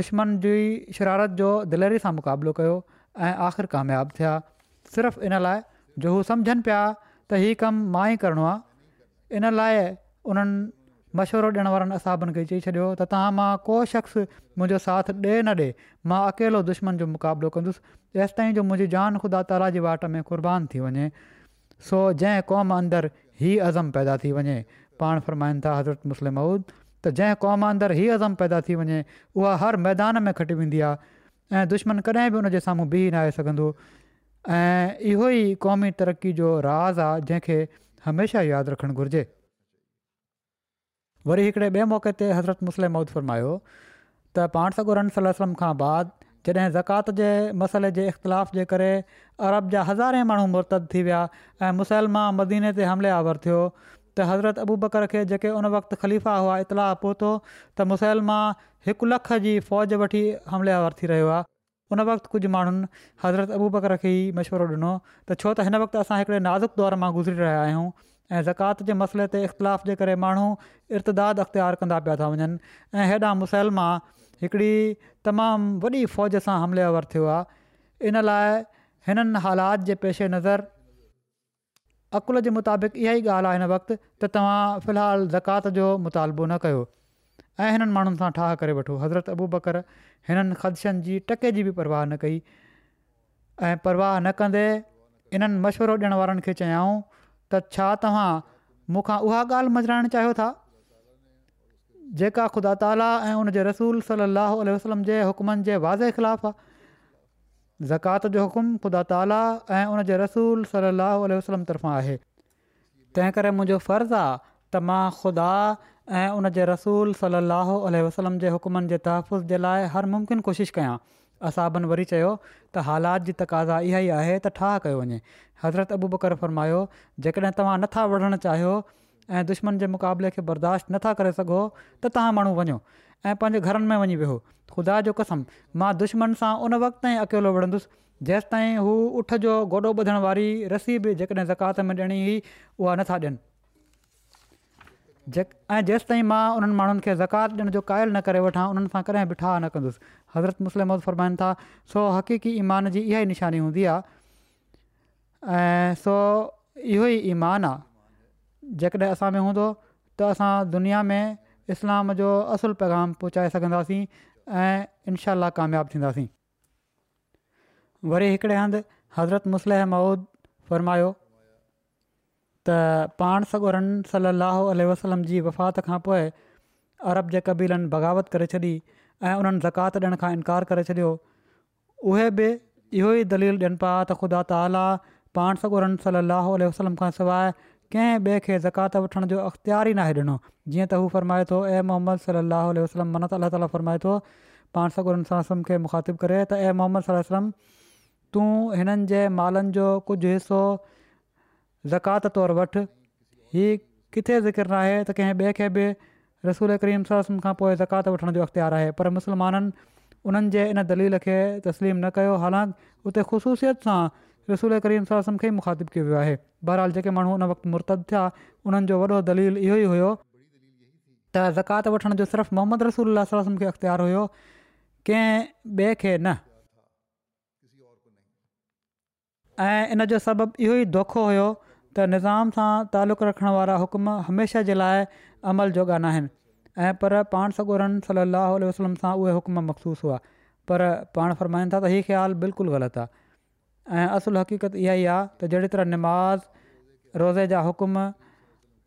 [SPEAKER 2] दुश्मन जी शरारत जो दिलेरी सां मुक़ाबिलो कयो ऐं आख़िर कामियाबु थिया सिर्फ़ु इन लाइ जो हू सम्झनि पिया त हीअ कमु मां ई करिणो इन लाइ उन्हनि मशवरो ॾियण वारनि असाबनि खे चई छॾियो त तव्हां मां को शख़्स मुंहिंजो साथ ॾे न ॾे मां अकेलो दुश्मन जो मुक़ाबिलो कंदुसि जेसिताईं जो मुंहिंजी जान ख़ुदा ताला जी वाट में कुर्बान थी वञे सो जंहिं क़ौम अंदरु हीउ अज़म पैदा थी वञे पाण फरमाइनि था हज़रत मुस्लिम मऊद त जंहिं क़ौम अंदरु हीअ अज़म पैदा थी वञे उहा हर मैदान में खटी वेंदी आहे ऐं दुश्मन कॾहिं बि उनजे साम्हूं बीह न आहे सघंदो ऐं इहो ई क़ौमी तरक़ी जो राज़ आहे जंहिंखे हमेशह यादि रखणु घुरिजे वरी हिकिड़े ॿिए मौक़े ते हज़रत मुस्लिम मौद फरमायो त सलम खां बाद जॾहिं ज़कात जे मसइले जे इख़्तिलाफ़ जे करे अरब जा हज़ारे माण्हू मुर्तद थी विया ऐं मुसलमान मदीने ते आवर थियो त हज़रत अबू बकर खे जेके उन वक़्तु ख़लीफ़ा हुआ इतलाउ पहुतो त मुसलमान हिकु लख जी फ़ौज वठी आवर थी रहियो आहे उन वक़्तु कुझु माण्हुनि हज़रत अबूबक रखे ई मशवरो ॾिनो त छो त हिन वक़्ति असां हिकिड़े नाज़ुक दौर मां गुज़री रहिया आहियूं ऐं ज़कात जे मसइले ते इख़्तिलाफ़ु जे करे माण्हू इर्तदादु अख़्तियारु कंदा पिया था वञनि ऐं हेॾा मुसलमा हिकिड़ी तमामु वॾी फ़ौज सां हमलियावर थियो इन लाइ हिननि हालात जे पेशे नज़र अक़ुल जे मुताबिक़ इहा ई ॻाल्हि आहे हिन वक़्ति त तव्हां फ़िलहालु ज़कात जो मुतालबो न कयो ऐं हिननि माण्हुनि सां ठाह करे वठो हज़रत अबू बकर हिननि ख़दशनि जी टके जी बि परवाह न कई ऐं परवाह न कंदे इन्हनि मशवरो ॾियण वारनि खे चयाऊं त छा तव्हां मूंखां उहा ॻाल्हि चाहियो था जेका ख़ुदा ताला ऐं उन जे रसूल सलाहु वसलम जे हुकमनि जे वाज़े ख़िलाफ़ु आहे ज़कात जो हुकुम ख़ुदा ताला ऐं उन जे रसूल सल वसलम तर्फ़ां आहे तंहिं करे मुंहिंजो फ़र्ज़ु आहे ख़ुदा ऐं उन जे रसूल उल वसलम जे हुकमनि जे तहफ़ुज़ जे लाइ हर मुमकिन कोशिशि कयां असाबनि वरी चयो त हालात जी तक़ाज़ा इहा ई आहे त ठा कयो वञे हज़रत अबू बकर फरमायो जेकॾहिं तव्हां नथा विढ़णु चाहियो ऐं दुश्मन जे मुक़ाबले खे बर्दाश्त नथा करे सघो त तव्हां माण्हू वञो ऐं पंहिंजे घरनि में वञी वेहो ख़ुदा जो कसम मां दुश्मन सां उन वक़्त ताईं अकेलो विढ़ंदुसि जेसि ताईं हू उठ जो गोॾो ॿुधण वारी रसी बि जेकॾहिं ज़कात में ॾियणी हुई उहा नथा ॾियनि जे ऐं जेसिताईं मां उन्हनि माण्हुनि खे ज़कात ॾियण जो क़ाइल न करे वठां उन्हनि सां कॾहिं बि न कंदुसि हज़रत मुसलम फरमाइनि था सो हक़ीक़ी ईमान जी इहा ई निशानी हूंदी आहे सो इहो ईमान आहे जेकॾहिं असां में हूंदो त असां दुनिया में इस्लाम जो असुलु पैगाम पहुचाए सघंदासीं ऐं इनशा कामियाबु थींदासीं वरी हिकिड़े हंधि हज़रत मुस्ल माउद फ़रमायो त पाण सॻोरन सलाहु वसलम जी वफ़ात खां पोइ अरब जे कबीलनि बग़ावत करे छॾी ऐं उन्हनि ज़कात ॾियण खां इनकार करे छॾियो उहे बि इहो ई दलील ॾियनि पिया त ख़ुदा ताला पाण सॻोरन सलाहु आल वसलम खां सवाइ कंहिं ॿिए खे ज़कात वठण जो अख़्तियारु ई नाहे ॾिनो जीअं त हू फरमाए थो ए मोहम्मद सलाहु आल वसलम मनत अलाह ताला फरमाए थो पाण सगोरन सलम खे मुखाति करे त ए मोहम्मद सलम वसलम तूं हिननि जे मालनि जो कुझु हिसो ज़कात त तौरु वटि हीउ किथे ज़िकर न आहे त कंहिं ॿिए खे बि रसूल करीम सम खां पोइ ज़कातु वठण जो अख़्तियारु आहे पर मुस्लमाननि उन्हनि जे इन दलील खे तस्लीम न कयो हालांकि उते ख़ुशूसियत सां रसूल करीम सम खे ई मुखातिबु कयो वियो आहे बहरहाल जेके माण्हू उन वक़्तु मुर्तद थिया उन्हनि जो वॾो दलील इहो ई हुयो त ज़कातु वठण जो सिर्फ़ु मोहम्मद रसूल अलाह खे अख़्तियारु हुयो कंहिं ॿिए खे न ऐं इन जो सबबु इहो ई धोखो हुओ त निज़ाम सां तालुक़ु रखण वारा हुकुम हमेशह जे लाइ अमल जोगा न ऐं पर पाण सगोरन सलाहु उल वसलम सां उहे हुकुम मख़सूस हुआ पर पाण फ़रमाईंदा त हीअ ख़्यालु बिल्कुलु ग़लति आहे ऐं असुलु हक़ीक़त इहा ई आहे त तरह निमाज़ रोज़े जा हुकुम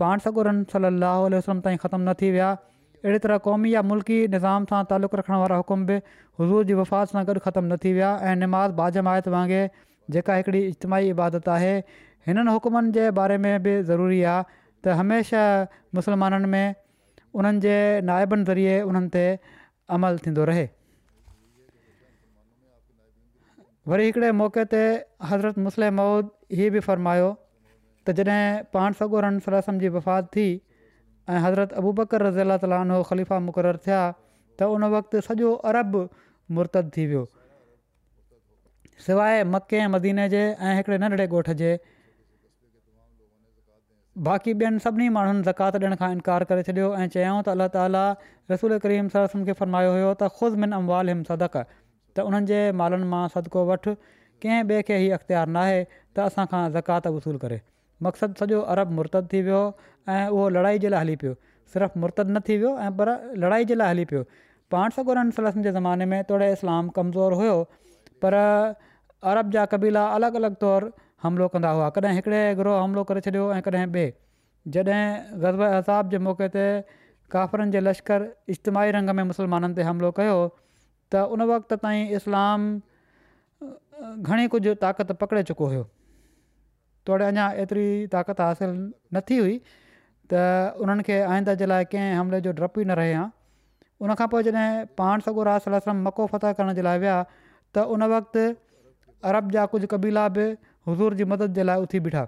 [SPEAKER 2] पाण सगोरन सलाह उल वसलम ताईं ख़तमु न थी विया अहिड़ी तरह क़ौमी या मुल्की निज़ाम सां तालुक़ु रखण वारा हुकुम बि हुज़ूर जी वफ़ात सां गॾु ख़तमु न थी विया ऐं निमाज़ बाजमायत वांगुरु जेका हिकिड़ी इजतमाही इबादत आहे हिननि हुकुमनि जे बारे में बि ज़रूरी आहे त हमेशह मुसलमाननि में उन्हनि जे नायबनि ज़रिए उन्हनि ते अमल थींदो रहे वरी हिकिड़े मौक़े ते हज़रत मुस्लिम मऊद इहे बि फ़रमायो त जॾहिं पाण सगोरन सलान जी वफ़ात थी ऐं हज़रत अबू बकर रज़ी अला ख़लीफ़ा मुक़रर थिया त उन वक़्तु सॼो अरब मुर्तद थी वियो सवाइ मके मदीने जे ऐं हिकिड़े नंढिड़े ॻोठ जे बाक़ी ॿियनि सभिनी माण्हुनि ज़कात ॾियण खां इनकार करे छॾियो ऐं चयाऊं त अल्ला ताला रसूल करीम सरसुनि खे फ़रमायो हुयो त ख़ुदि मिन अम्वाल इम सदकु त उन्हनि जे मालनि मां सदिको वठि कंहिं ॿिए खे ई अख़्तियारु नाहे त असां खां ज़कात वसूलु करे मक़सदु सॼो अरब मुर्तदु थी वियो ऐं उहो लड़ाई जे लाइ हली पियो सिर्फ़ु मुर्तु न थी वियो ऐं पर लड़ाई जे लाइ हली पियो पाण सगुरस जे ज़माने में थोरे इस्लाम कमज़ोरु हुयो पर अरब जा क़बीला अलॻि अलॻि तौरु हमिलो कंदा हुआ कॾहिं हिकिड़े ग्रोह हमिलो करे छॾियो ऐं कॾहिं ॿिए जॾहिं ग़ज़ब असाब जे मौक़े ते काफ़िरनि जे लश्कर इजतमाही रंग में मुसलमाननि ते हमिलो कयो त उन वक़्त ताईं इस्लाम घणी कुझु ताक़त पकिड़े चुको हुयो तोड़े अञा एतिरी ताक़त हासिलु न थी हुई त उन्हनि खे आईंदे जे लाइ कंहिं हमले जो डपु ई न रहे हा उनखां पोइ जॾहिं पाण सॻो राति मको फतह करण जे लाइ विया त उन वक़्तु अरब जा कुझु कबीला बि हज़ूर जी मदद जे लाइ उथी बीठा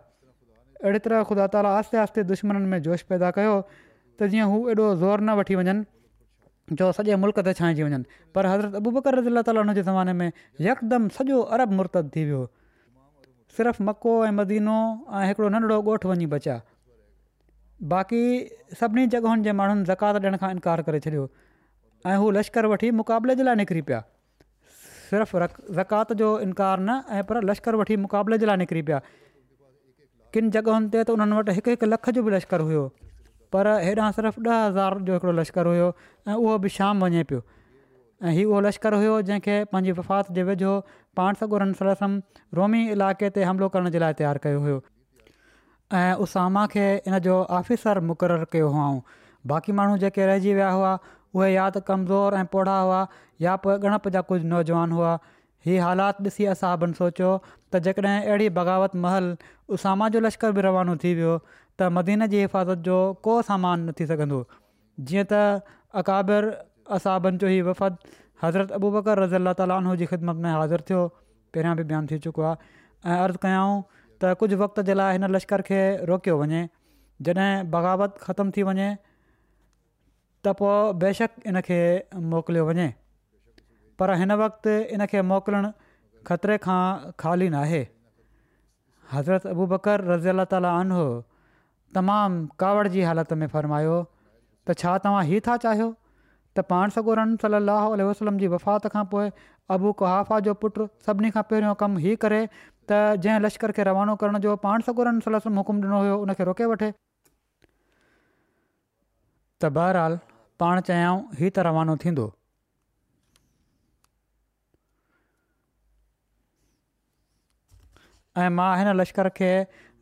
[SPEAKER 2] अहिड़ी तरह ख़ुदा ताली आहिस्ते आस्ते दुश्मननि में जोश पैदा कयो त जीअं हू एॾो ज़ोर न वठी वञनि जो सॼे मुल्क ते छांइजी वञनि पर हज़रत अबू बकरज़ी ला ताली हुन जे ज़माने में यकदमि सॼो अरब मुर्तद थी वियो सिर्फ़ु मको ऐं मदीनो ऐं हिकिड़ो नंढड़ो ॻोठु वञी बचिया बाक़ी सभिनी जॻहियुनि जे माण्हुनि ज़कात ॾियण खां इनकार करे छॾियो ऐं हू लश्कर वठी मुक़ाबले जे लाइ निकिरी पिया सिर्फ़ु रक ज़कात जो इनकार न ऐं पर लश्कर वठी मुक़ाबले जे लाइ निकिरी पिया किन जॻहियुनि ते त उन्हनि वटि हिकु हिकु लख जो बि लश्कर हुयो पर हेॾां सिर्फ़ु ॾह हज़ार जो हिकिड़ो लश्कर हुयो ऐं उहो बि शाम वञे पियो ऐं इहो उहो लश्कर हुयो जंहिंखे पंहिंजी वफ़ात जे वेझो पाण सॻु सरसम रोमी इलाइक़े ते हमिलो करण जे लाइ तयारु कयो हुयो ऐं उसामा खे इन जो ऑफिसर मुक़ररु कयो हुआ बाक़ी माण्हू जेके रहिजी उहे या त कमज़ोर ऐं पोढा हुआ या पोइ ॻणप जा कुझु नौजवान हुआ हीअ हालात ॾिसी असाबनि सोचियो त जेकॾहिं अहिड़ी बग़ावत महल उसामा जो लश्कर बि रवानो थी वियो त मदीन जी हिफ़ाज़त जो को सामान न थी सघंदो जीअं त अकाबिर असाबनि जो हीउ वफ़द हज़रत अबू बकर रज़ी अला ताली ख़िदमत में हाज़िर थियो पहिरियां बि बयानु थी चुको आहे ऐं अर्ज़ु कयाऊं त कुझु वक़्त जे लाइ हिन लश्कर खे रोकियो वञे जॾहिं बग़ावत ख़तमु थी वञे त पोइ बेशक इन खे मोकिलियो वञे पर हिन वक़्तु इनखे मोकिलणु खतरे खां ख़ाली नाहे हज़रत अबू बकर रज़ी अला ताला आनो तमामु कावड़ जी हालति में फ़र्मायो त छा तव्हां ई था चाहियो त पाण सॻोरन सलाह वसलम जी वफ़ात खां पोइ अबू कुहाफ़ा जो पुटु सभिनी खां पहिरियों कमु ई करे त जंहिं लश्कर खे रवानो करण जो पाण सगोरनि हुकुम ॾिनो हुयो उनखे रोके वठे त बहराल पाण चयाऊं ही त रवानो थींदो ऐं मां हिन लश्कर खे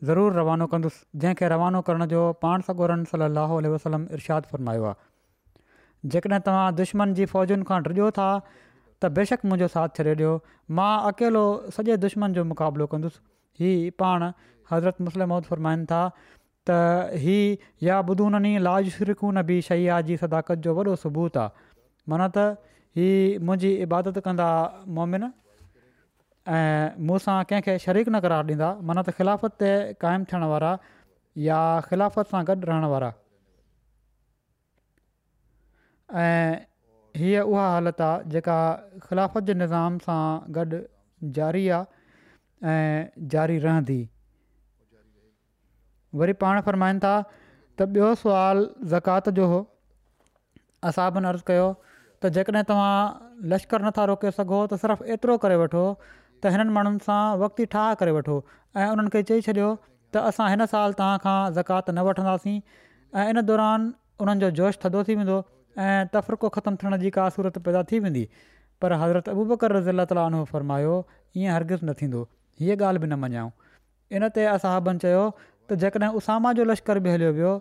[SPEAKER 2] ज़रूरु रवानो कंदुसि जंहिंखे रवानो करण जो पाण सां गॾु सली लहो वसलम इरशाद फरमायो आहे जेकॾहिं तव्हां दुश्मन जी फ़ौजुनि खां डिॼो था त बेशक मुंहिंजो साथ छॾे ॾियो मां अकेलो सॼे दुश्मन जो मुक़ाबिलो कंदुसि हीउ पाण हज़रत मुस्लिम फ़रमाइनि था त हीअ या लाज शिरकू न बि सैयाद जी सदाकत जो वॾो सबूत आहे माना त हीअ मुंहिंजी इबादत कंदा मोमिन ऐं मूं कंहिंखे शरीक न करार ॾींदा माना त ख़िलाफ़त ते क़ाइमु थियण वारा या ख़िलाफ़त सां गॾु रहण वारा ऐं हीअ उहा हालति आहे जेका ख़िलाफ़त जे निज़ाम सां गॾु ज़ारी आहे ऐं ज़ारी रहंदी वरी पाण फ़र्माईनि था त ॿियो सुवालु ज़कात जो हो असाबन अर्ज अर्ज़ु कयो त जेकॾहिं तव्हां लश्कर नथा रोके सघो त सिर्फ़ु एतिरो करे वठो त हिननि माण्हुनि सां वक़्तु ई ठाह करे वठो ऐं उन्हनि खे चई छॾियो त असां हिन साल तव्हां ज़कात न वठंदासीं इन दौरान उन्हनि जोश थधो थी वेंदो ऐं तफ़रक़ो ख़तमु थियण जी का सूरत पैदा थी वेंदी पर हज़रत अबूबकर रज़ीला ताला उन्हनि फ़र्मायो ईअं हरगिज़ न थींदो हीअ ॻाल्हि बि न मञाऊं इन ते त जेकॾहिं उसामा जो लश्कर बि हलियो वियो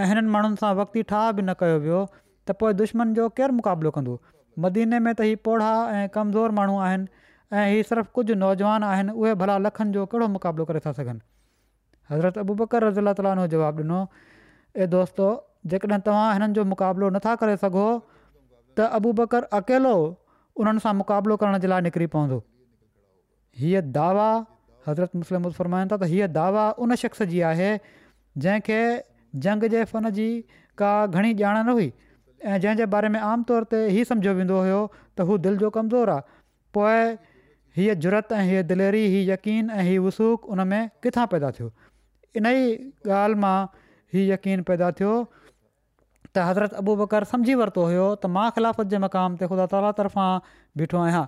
[SPEAKER 2] ऐं हिननि माण्हुनि सां वक़्ति ठाह बि न कयो वियो त पोइ दुश्मन जो केरु मुक़ाबिलो कंदो मदीने में त हीउ पोड़ा ऐं कमज़ोर माण्हू आहिनि ऐं हीउ सिर्फ़ु कुझु नौजवान आहिनि उहे भला लखनि जो कहिड़ो मुक़ाबिलो करे था सघनि हज़रत अबू बकर रज़ीला ताली जवाबु ॾिनो ए दोस्तो जेकॾहिं तव्हां हिननि जो मुक़ाबिलो नथा करे सघो त अबू बकर अकेलो उन्हनि सां मुक़ाबिलो करण जे दावा हज़रत मुसलिम मुसरमाइनि था त हीअ दावा उन शख़्स जी आहे जंहिंखे जंग जे फन जी का घणी ॼाण न हुई ऐं जंहिंजे बारे में आमतौर ते हीअ सम्झो वेंदो हुयो त हू दिलि जो कमज़ोरु आहे पोइ हीअ जुरत ऐं हीअ दिलेरी हीअ यकीन ऐं हीअ वसूक उन में किथां पैदा थियो इन ई ॻाल्हि मां हीअ यकीन पैदा थियो त हज़रत अबू बकर सम्झी वरितो हुयो त मां ख़िलाफ़त जे मक़ाम ते ख़ुदा ताला तरफ़ां बीठो आहियां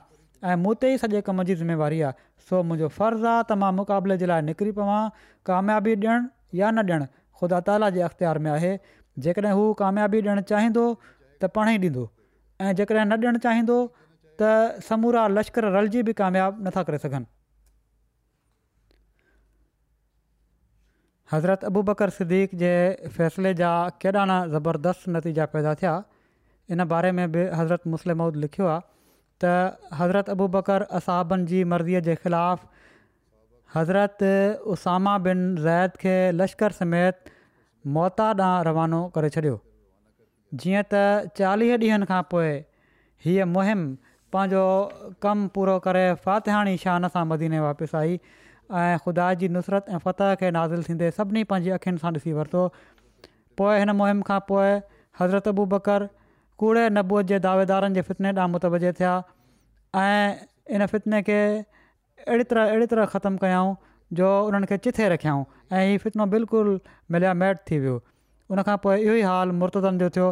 [SPEAKER 2] ऐं मूं ते ई सॼे कम जी ज़िम्मेवारी आहे सो मुंहिंजो फ़र्ज़ु आहे त मां मुक़ाबले जे लाइ निकिरी पवां कामयाबी ॾियणु या न ॾियणु ख़ुदा ताला जे अख़्तियार में आहे जेकॾहिं हू कामियाबी ॾियणु चाहींदो त पाण ई ॾींदो ऐं जेकॾहिं न ॾियणु चाहींदो त समूरा लश्कर रलजी बि कामियाबु नथा करे सघनि हज़रत अबू बकर सिद्दीक़ जे फ़ैसिले जा केॾां न ज़बरदस्तु नतीजा पैदा थिया इन बारे में बि हज़रत मुस्लिम मौद लिखियो आहे त हज़रत अबू बकर असाबनि जी मर्ज़ीअ जे ख़िलाफ़ु हज़रत उसामा बिन ज़ैद खे लश्कर समेत मोता ॾांहुं रवानो करे छॾियो जीअं त चालीह ॾींहंनि खां पोइ हीअ मुहिम पंहिंजो कमु पूरो करे फ़ातिहाणी शान सां मदीने वापसि आई ऐं ख़ुदा जी नुसरत ऐं फ़तह खे नाज़िल थींदे सभिनी पंहिंजी अखियुनि सां ॾिसी वरितो पोइ हिन मुहिम खां पोइ हज़रत अबू बकर कूड़े नबूअ जे दावेदारनि जे फितने ॾाहुं मुतवजे थिया ऐं इन फितने खे अहिड़ी तरह अहिड़ी तरह ख़तमु कयऊं जो उन्हनि खे जिथे रखियाऊं ऐं इहो फितनो बिल्कुलु मिलिया मैट थी वियो उनखां पोइ इहो ई हाल मुर्तनि जो थियो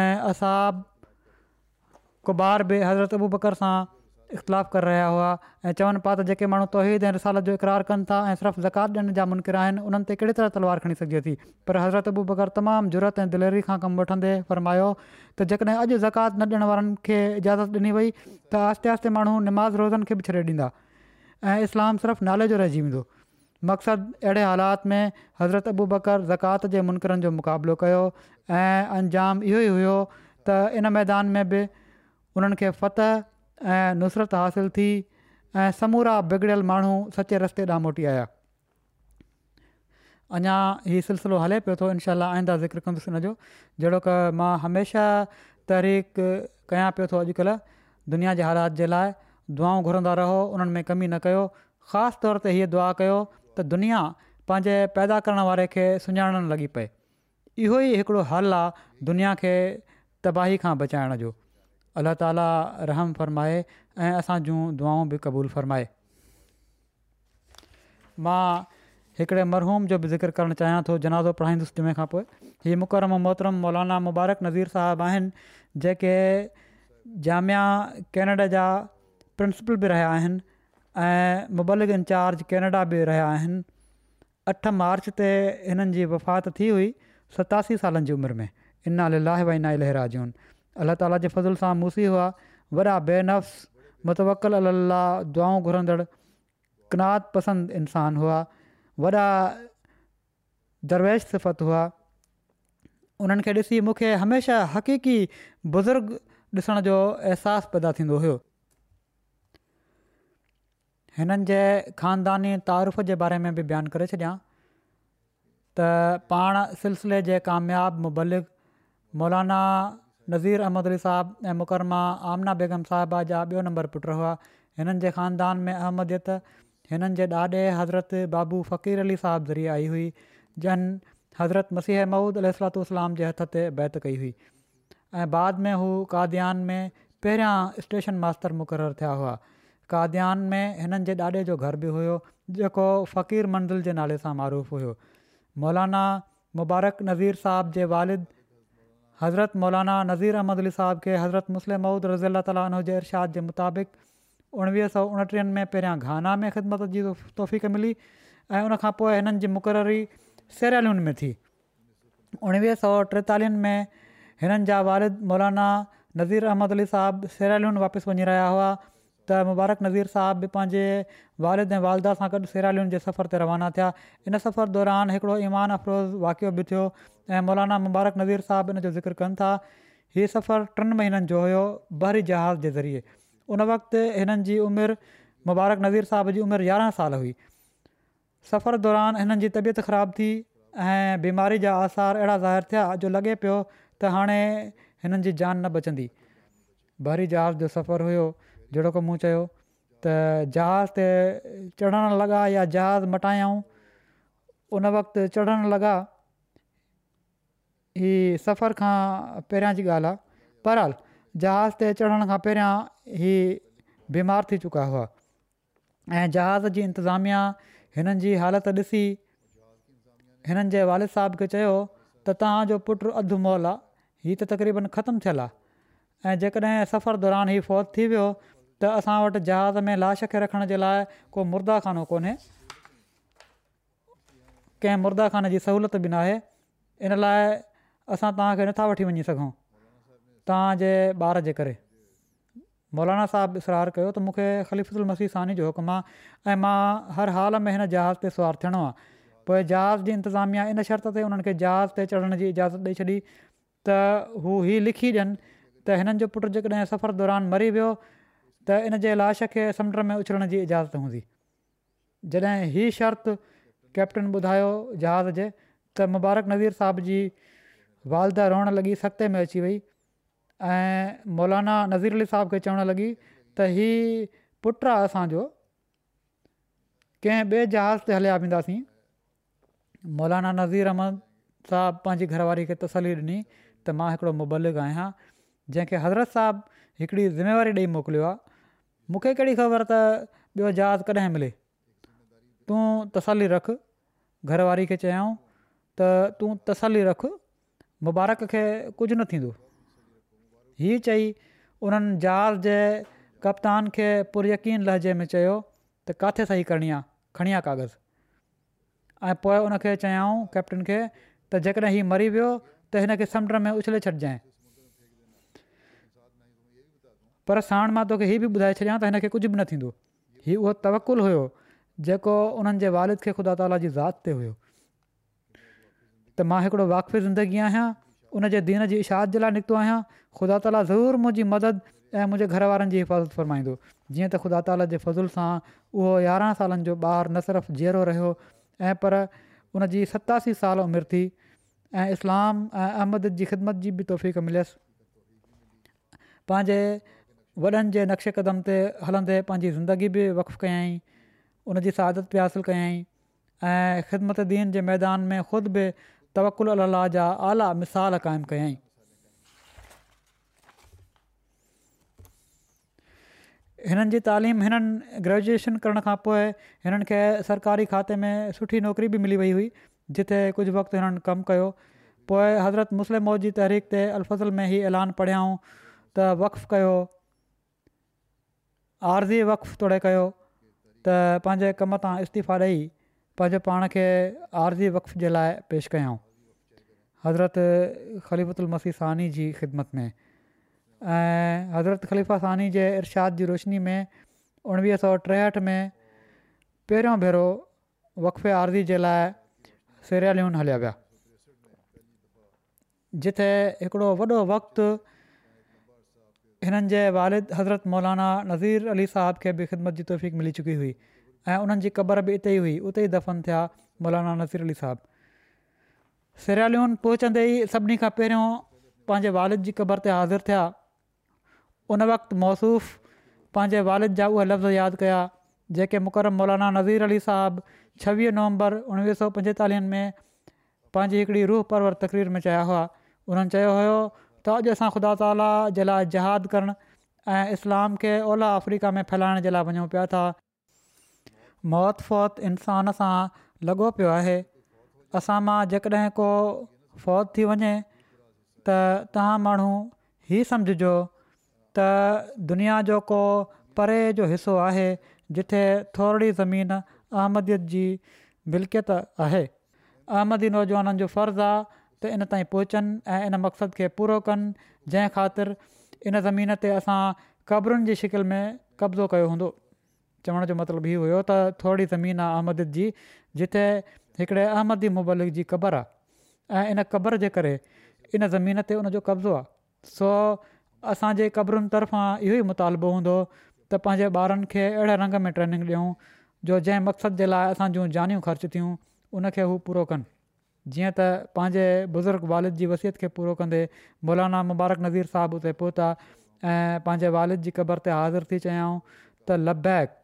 [SPEAKER 2] ऐं असां कुबार बि हज़रत अबू बकर सां इख़्तिलाफ़ु करे रहिया हुआ ऐं चवनि पिया त जेके माण्हू तौहीद ऐं रिसाल जो इक़रार कनि था ऐं सिर्फ़ु ज़कात ॾियण जा मुनकिर आहिनि उन्हनि ते कहिड़ी तरह तलवार खणी सघिजे थी पर हज़रत अबू बकरु तमामु जुरत ऐं दिलेरी खां कमु वठंदे फ़र्मायो त जेकॾहिं अॼु ज़कात न ॾियण वारनि खे इजाज़त ॾिनी वई त आस्ते आस्ते माण्हू निमाज़ रोज़नि खे बि छॾे ॾींदा ऐं इस्लाम सिर्फ़ु नाले जो रहिजी वेंदो मक़सदु अहिड़े हालात में हज़रत अबू बकर ज़कात जे मुनक़िरनि जो मुक़ाबिलो कयो ऐं अंजाम इहो ई हुओ त इन मैदान में बि उन्हनि खे फ़तह ऐं नुसरत हासिलु थी ऐं समूरा बिगड़ियल माण्हू सचे रस्ते ॾांहुं मोटी आया अञा हीअ सिलसिलो हले पियो थो इनशा आईंदा ज़िक्र कंदुसि इनजो जहिड़ो की मां हमेशह तहरीक कयां पियो थो अॼुकल्ह दुनिया जे हालात जे लाइ दुआऊं घुरंदा रहो उन्हनि में कमी न कयो ख़ासि तौर ते हीअ दुआ कयो त दुनिया पंहिंजे पैदा करण वारे खे सुञाणणु लॻी पए इहो ई हिकिड़ो हल आहे दुनिया खे तबाही खां बचाइण जो अलाह ताला रहम فرمائے ऐं असां जूं दुआऊं बि क़बूल फ़र्माए मां हिकिड़े मरहूम जो बि ज़िकिर करणु चाहियां थो जनाज़ो पढ़ाईंदुसि जमे खां पोइ हीअ मुकरम मोहतरम मौलाना मुबारक नज़ीर साहिबु आहिनि जेके जामिया केनेडा जा प्रिंसिपल बि रहिया आहिनि ऐं मुबलिक इंचार्ज केनेडा बि रहिया आहिनि अठ मार्च ते हिननि जी वफ़ात थी हुई सतासी सालनि जी उमिरि में इन अलाह ताला जे फज़ल सां मूसी हुआ वॾा बेनफ़्स मुतवकल अला दुआऊं घुरंदड़ कनात पसंदि इंसान हुआ वॾा दरवेश सिफ़त हुआ उन्हनि खे ॾिसी मूंखे हमेशह हक़ीक़ी बुज़ुर्ग ॾिसण जो अहसासु पैदा थींदो हुओ हिननि जे ख़ानदानी तारीफ़ जे बारे में बि बयानु करे छॾिया त पाण सिलसिले जे कामियाबु मुबलिक मौलाना नज़ीर अहमद अली साहब ऐं मुकरमा आमना बेगम साहिबा जा ॿियो नंबर पुटु हुआ हिननि जे ख़ानदान में अहमदियत हिननि जे ॾाॾे हज़रत बाबू फ़क़ीर अली साहिब ज़रिए आई हुई जन हज़रत मसीह महूद अलतू जे हथ ते बैत कई हुई ऐं बाद में हू काद्यान में पहिरियां स्टेशन मास्तर मुक़रर थिया हुआ काद्यान में हिननि जे ॾाॾे जो घर बि हुयो जेको फ़क़ीर मंज़िल जे नाले सां मरूफ़ हुयो मौलाना मुबारक नज़ीर साहब जे वालिद حضرت مولانا نذیر احمد علی صاحب کے حضرت مسلم موعود رضی اللہ تعالیٰ عنہ کے ارشاد کے مطابق 1929 میں پہر گھانا میں خدمت کی توفیق ملی ان کا پو انہن جي مقرري سیرالون ۾ ٿي 1943 ۾ هنن جا والد مولانا نذیر احمد علی صاحب سیرالون واپس وڃي رهيا هو त मुबारक नज़ीर साहब बि पंहिंजे वारिद ऐं वालदा सां गॾु सेरालियुनि जे सफ़र ते रवाना थिया इन सफ़र दौरान हिकिड़ो ईमान अफ़रोज़ वाक़ियो बि थियो ऐं मौलाना मुबारक नज़ीर साहब इन जो ज़िकर कनि था हीअ सफ़र टिनि महीननि जो हुयो बहरी जहाज़ जे ज़रिए उन वक़्ति हिननि जी उमिरि मुबारक नज़ीर साहब जी उमिरि यारहं साल हुई सफ़र दौरान हिननि जी तबियत ख़राबु थी ऐं बीमारी जा आसार अहिड़ा ज़ाहिर थिया जो लॻे पियो त हाणे हिननि जी जान न बचंदी बहरी जहाज़ जो सफ़रु हुयो जहिड़ो कम चयो त जहाज़ ते चढ़ण लॻा या जहाज़ मटायूं उन वक़्तु चढ़णु लॻा हीअ सफ़र खां पहिरियां जी ॻाल्हि आहे पर जहाज़ ते चढ़ण खां पहिरियां ही बीमार थी चुका हुआ ऐं जहाज़ जी इंतिज़ामिया हिननि जी हालति ॾिसी हिननि जे वालिद साहब खे चयो त तव्हांजो पुटु अधु मॉल आहे हीअ त तक़रीबन ख़तमु थियलु आहे ऐं जेकॾहिं सफ़र दौरान हीउ फ़ौज थी वियो त असां वटि जहाज़ में लाश खे रखण जे लाइ को मुर्दा ख़ानो कोन्हे कंहिं मुर्दा ख़ाने जी सहूलियत बि न इन लाइ असां तव्हांखे नथा वठी वञी सघूं तव्हांजे ॿार जे करे मौलाना साहिबु इसरार कयो त मूंखे ख़लीफ़ुल मसीह सानी जो हुकुम आहे ऐं मां हर हाल में हिन जहाज़ ते सुवारु थियणो आहे पोइ जहाज़ जी इंतिज़ामिया इन शर्त ते हुननि खे जहाज़ ते चढ़ण जी इजाज़त ॾेई छॾी त लिखी ॾियनि त हिननि जो पुटु सफ़र दौरान मरी वियो त इन जे लाश खे समुंड में उछलण जी इजाज़त हूंदी जॾहिं हीअ शर्त कैप्टन ॿुधायो जहाज़ जे त मुबारक नज़ीर साहिब जी वालदा रोअणु लॻी सते में अची वई ऐं मौलाना नज़ीर अली साहिब खे चवणु लॻी त ही पुट आहे असांजो कंहिं ॿिए जहाज़ ते हलिया वेंदासीं मौलाना नज़ीर अहमद साहब पंहिंजी घरवारी खे तसली ॾिनी त मां हिकिड़ो मुबलिक आहियां जंहिंखे हज़रत साहिबु हिकिड़ी ज़िम्मेवारी ॾेई मोकिलियो आहे मूंखे कहिड़ी ख़बर त ॿियो जहाज़ कॾहिं मिले तूं तसली रख घरवारी खे चयऊं त तूं तसली रख मुबारक खे कुझु न थींदो हीअ चई उन्हनि जहाज़ जे कप्तान खे पुरयकीन लहजे में चयो त किथे सही करिणी आहे खणी आ कागज़ु ऐं पोइ उनखे चयाऊं कैप्टन खे त जेकॾहिं हीउ मरी वियो त हिन खे समुंड में उछले छॾिजांइ पर साणि मां तोखे हीअ बि ॿुधाए छॾियां त हिन खे कुझु बि न थींदो हीउ उहो तवकुलु हुयो जेको उन्हनि जे वालिद खे ख़ुदा ताला जी ज़ात ते हुयो त मां हिकिड़ो वाक़फ़ी ज़िंदगी आहियां उन जे दीन जी इशाद जे लाइ निकितो आहियां ख़ुदा ताला ज़रूरु मुंहिंजी मदद ऐं मुंहिंजे घर वारनि जी हिफ़ाज़त फ़रमाईंदो जीअं त ख़ुदा ताला जे फज़ुल सां उहो यारहं सालनि जो ॿारु न सिर्फ़ु जहिड़ो रहियो ऐं पर उन जी सतासी साल उमिरि थी ऐं इस्लाम ऐं अहमद जी ख़िदमत जी बि तोफ़ीक़ मिलियसि पंहिंजे वॾनि जे नक्शे कदम ते हलंदे पंहिंजी ज़िंदगी बि वफ़ु कयाई उन जी सादत बि हासिलु कयाई ऐं ख़िदमत दीन जे मैदान में ख़ुदि बि तवकुल अल जा आला मिसाल क़ाइमु कयाई हिननि जी तालीम हिननि ग्रेजुएशन करण खां पोइ हिननि खे सरकारी खाते में सुठी नौकिरी बि मिली वई हुई जिते कुझु वक़्तु हिननि कमु कयो पोइ हज़रत मुस्लिम मौज जी तहरीक ते अलफ़ज़ल में ई ऐलान पढ़ियाऊं त वक़्फ़ु कयो आर्ज़ी वक़फ़ तोड़े कयो त पंहिंजे कम तां इस्तीफ़ा ॾेई पंहिंजे पाण खे आर्ज़ी वक़्फ़ जे लाइ पेश कयूं हज़रत ख़लीफ़ल मसीह सानी जी ख़िदमत में ऐं हज़रत ख़लीफ़ा सानी जे इर्शाद जी रोशनी में उणिवीह सौ टेहठि में पहिरियों भेरो वक़फ़े आर्ज़ी जे लाइ सिरियालून हलिया विया जिते हिकिड़ो वॾो वक़्तु हिननि जे वालिद हज़रत मौलाना नज़ीर अली साहब खे बि ख़िदमत जी तौफ़ीक़ मिली चुकी हुई ऐं उन्हनि जी क़बर बि इते ई हुई उते ई दफ़न थिया मौलाना नज़ीर अली साहब सिरालियुनि पहुचंदे ई सभिनी खां पहिरियों पंहिंजे वारिद जी क़बर ते हाज़िर थिया उन वक़्तु मौसूफ़ पंहिंजे वालिद जा उहे लफ़्ज़ यादि कया जेके मुकरम मौलाना नज़ीर अली साहब छवीह नवंबर उणिवीह सौ पंजेतालीहनि में पंहिंजी हिकिड़ी रूह परवर तक़रीर में चया हुआ उन्हनि चयो त अॼु असां ख़ुदा ताला जे लाइ जहाद करणु इस्लाम खे ओलह अफ्रीका में फैलाइण जे लाइ वञूं पिया था मौत फौत इंसान सां लॻो पियो आहे असां मां जेकॾहिं को फ़ौत थी वञे त तव्हां माण्हू ई सम्झिजो त दुनिया जो को परे जो हिसो आहे जिथे थोरी ज़मीन अहमदियत जी मिल्कियत आहे अहमदी नौजवाननि जो फ़र्ज़ु आहे त इन ताईं पहुचनि ऐं इन मक़सदु खे पूरो कनि जंहिं ख़ातिर इन ज़मीन ते असां क़बरुनि जी शिकिल में कब्ज़ो कयो हूंदो चवण जो मतिलबु हीअ हुयो त थोरी ज़मीन आहे अहमद जी जिथे हिकिड़े अहमदी मुबलिक जी क़बर आहे ऐं इन क़बर जे करे इन ज़मीन ते उनजो कब्ज़ो आहे सो असांजे क़बरुनि तरफ़ां इहो ई मुतालबो हूंदो त पंहिंजे ॿारनि खे अहिड़े रंग में ट्रेनिंग ॾियूं जो जंहिं मक़सद जे लाइ असां जूं जानियूं ख़र्च थियूं उनखे हू पूरो कनि जीअं त पंहिंजे बुज़ुर्ग वालिद जी वसियत खे पूरो कंदे मौलाना मुबारक नज़ीर साहिबु उते पहुता ऐं पंहिंजे वारिद जी क़बर ते हाज़िर थी चयाऊं त लबैक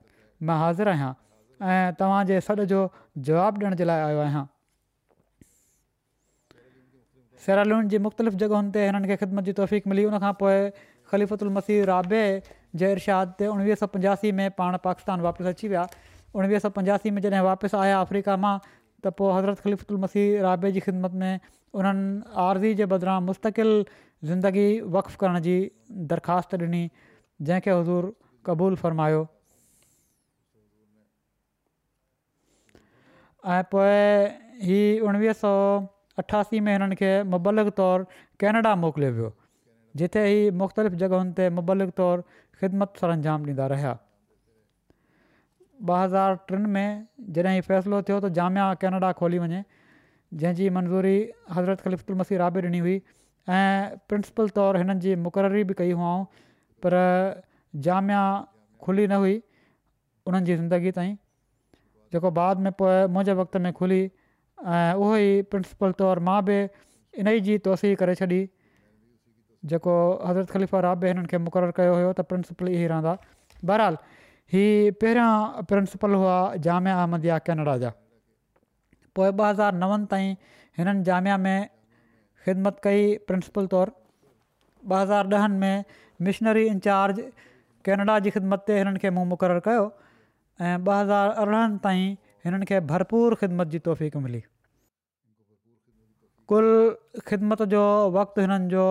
[SPEAKER 2] मां हाज़िर आहियां ऐं तव्हांजे सॾ जो जवाबु ॾियण जे लाइ आयो आहियां सैरालून जी मुख़्तलिफ़ जॻहियुनि ते हिननि खे ख़िदमत जी तौफ़ मिली उनखां पोइ ख़लीफ़तल मसीह राबे जे इरशाद ते उणिवीह सौ पंजासी में पाण पाकिस्तान वापसि अची विया उणिवीह सौ पंजासी में जॾहिं वापसि आया अफ्रीका मां त पोइ हज़रत ख़लीफ़ुल मसीह राबे जी ख़िदमत में उन्हनि आरज़ी जे बदिरां मुस्तक़िल ज़िंदगी वक़ु करण जी दरख़्वास्त ॾिनी जंहिंखे हज़ूर क़बूल फ़रमायो ऐं पोए हीअ उणिवीह सौ अठासी में हिननि खे मुबलक तौरु केनेडा मोकिलियो वियो जिथे ही मुख़्तलिफ़ जॻहियुनि ते मुबलिक तौरु ख़िदमत सां अंजाम ॾींदा रहिया ॿ हज़ार टिनि में जॾहिं फ़ैसिलो थियो त जामिया कैनेडा खोली वञे जंहिंजी मंज़ूरी हज़रत ख़लीफ़ुल मसीह राबे ॾिनी हुई ऐं प्रिंसिपल तौरु हिननि जी मुक़ररी बि कई हुअऊं पर जामिया खुली न हुई उन्हनि जी ज़िंदगी ताईं जेको बाद में पोइ मुंहिंजे वक़्त में खुली ऐं उहो ई प्रिंसिपल तौरु मां बि इन ई जी तोसी करे छॾी जेको हज़रत ख़लीफ़ा रानि खे मुक़ररु कयो हुयो त प्रिंसीपल ई रहंदा बहरहाल ही पहिरियां प्रिंसिपल हुआ जामिया अहमदिया केनेडा जा पोइ ॿ हज़ार नवनि ताईं हिननि जामिया में ख़िदमत कई प्रिंसिपल तौरु ॿ हज़ार ॾहनि में मिशनरी इंचार्ज कैनेडा जी ख़िदमत ते हिननि खे मूं मुक़ररु कयो ऐं ॿ हज़ार अरिड़हनि ताईं हिननि खे भरपूर ख़िदमत जी तोहफ़ीक़ मिली कुल ख़िदमत जो वक़्तु हिननि जो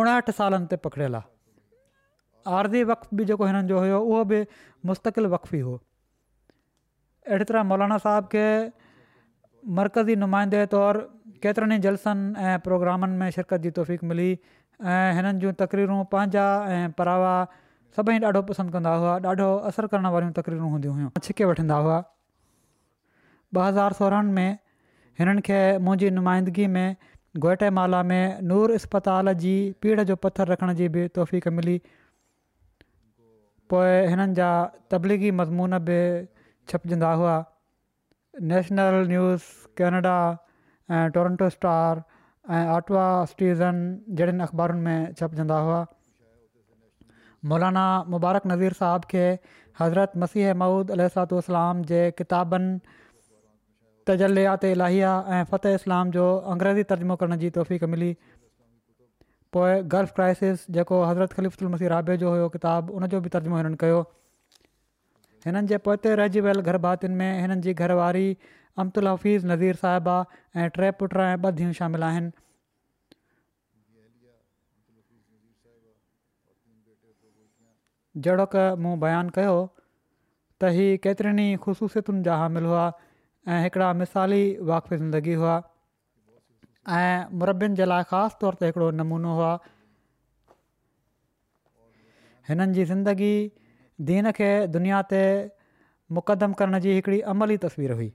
[SPEAKER 2] उणहठि सालनि ते पकड़ियल आहे आरज़ी वक़्फ़ बि जेको हिननि जो हुयो उहो बि मुस्तक़िल हो अहिड़ी तरह मौलाना साहब खे मरक़ज़ी नुमाइंदे तौरु केतिरनि ई जलसनि ऐं प्रोग्रामनि में शिरकत जी तौफ़ीक़ मिली ऐं हिननि जूं तकरीरूं पंहिंजा ऐं परावा सभई ॾाढो पसंदि कंदा हुआ ॾाढो असरु करण वारियूं तकरीरूं हूंदी हुयूं छिके वठंदा हुआ ॿ हज़ार सोरहनि में हिननि खे मुंहिंजी नुमाइंदगी में माला में नूर इस्पताल जी पीढ़ जो पथर रखण जी बि तौफ़ीक़ मिली पोइ हिननि जा तबलीगी मज़मून बि छपजंदा हुआ नेशनल न्यूज़ कैनेडा ऐं टोरंटो स्टार ऐं आटवा स्टीज़न जहिड़नि अख़बारुनि में छपजंदा हुआ मौलाना मुबारक नज़ीर साहब खे हज़रत मसीह माउद अलतलाम जे किताबनि तजलियात इलाहिया ऐं फ़तह इस्लाम जो अंग्रेज़ी तर्जमो करण जी तौफ़ मिली पोइ गल्फ क्राइसिस जेको हज़रत खलीफ़्तुल मसी राबे जो हुयो किताब उनजो बि तर्जुमो हिननि कयो हिननि जे पोइते रहिजी वियल गरभातियुनि में हिननि जी घरवारी अमतुल हफ़ीज़ नज़ीर साहिबा ऐं टे पुट ऐं ॿ धीअ शामिल आहिनि जहिड़ो क मूं बयानु कयो त इहा केतिरनि ई ख़ुशूसियतुनि जा हामिल हुआ ऐं हिकिड़ा मिसाली वाक़फ़ ज़िंदगी हुआ ऐं मुरबनि जे लाइ ख़ासि तौर ते हिकिड़ो नमूनो हुआ हिननि जी ज़िंदगी दीन खे दुनिया ते मुक़दम करण जी हिकिड़ी अमली तस्वीर हुई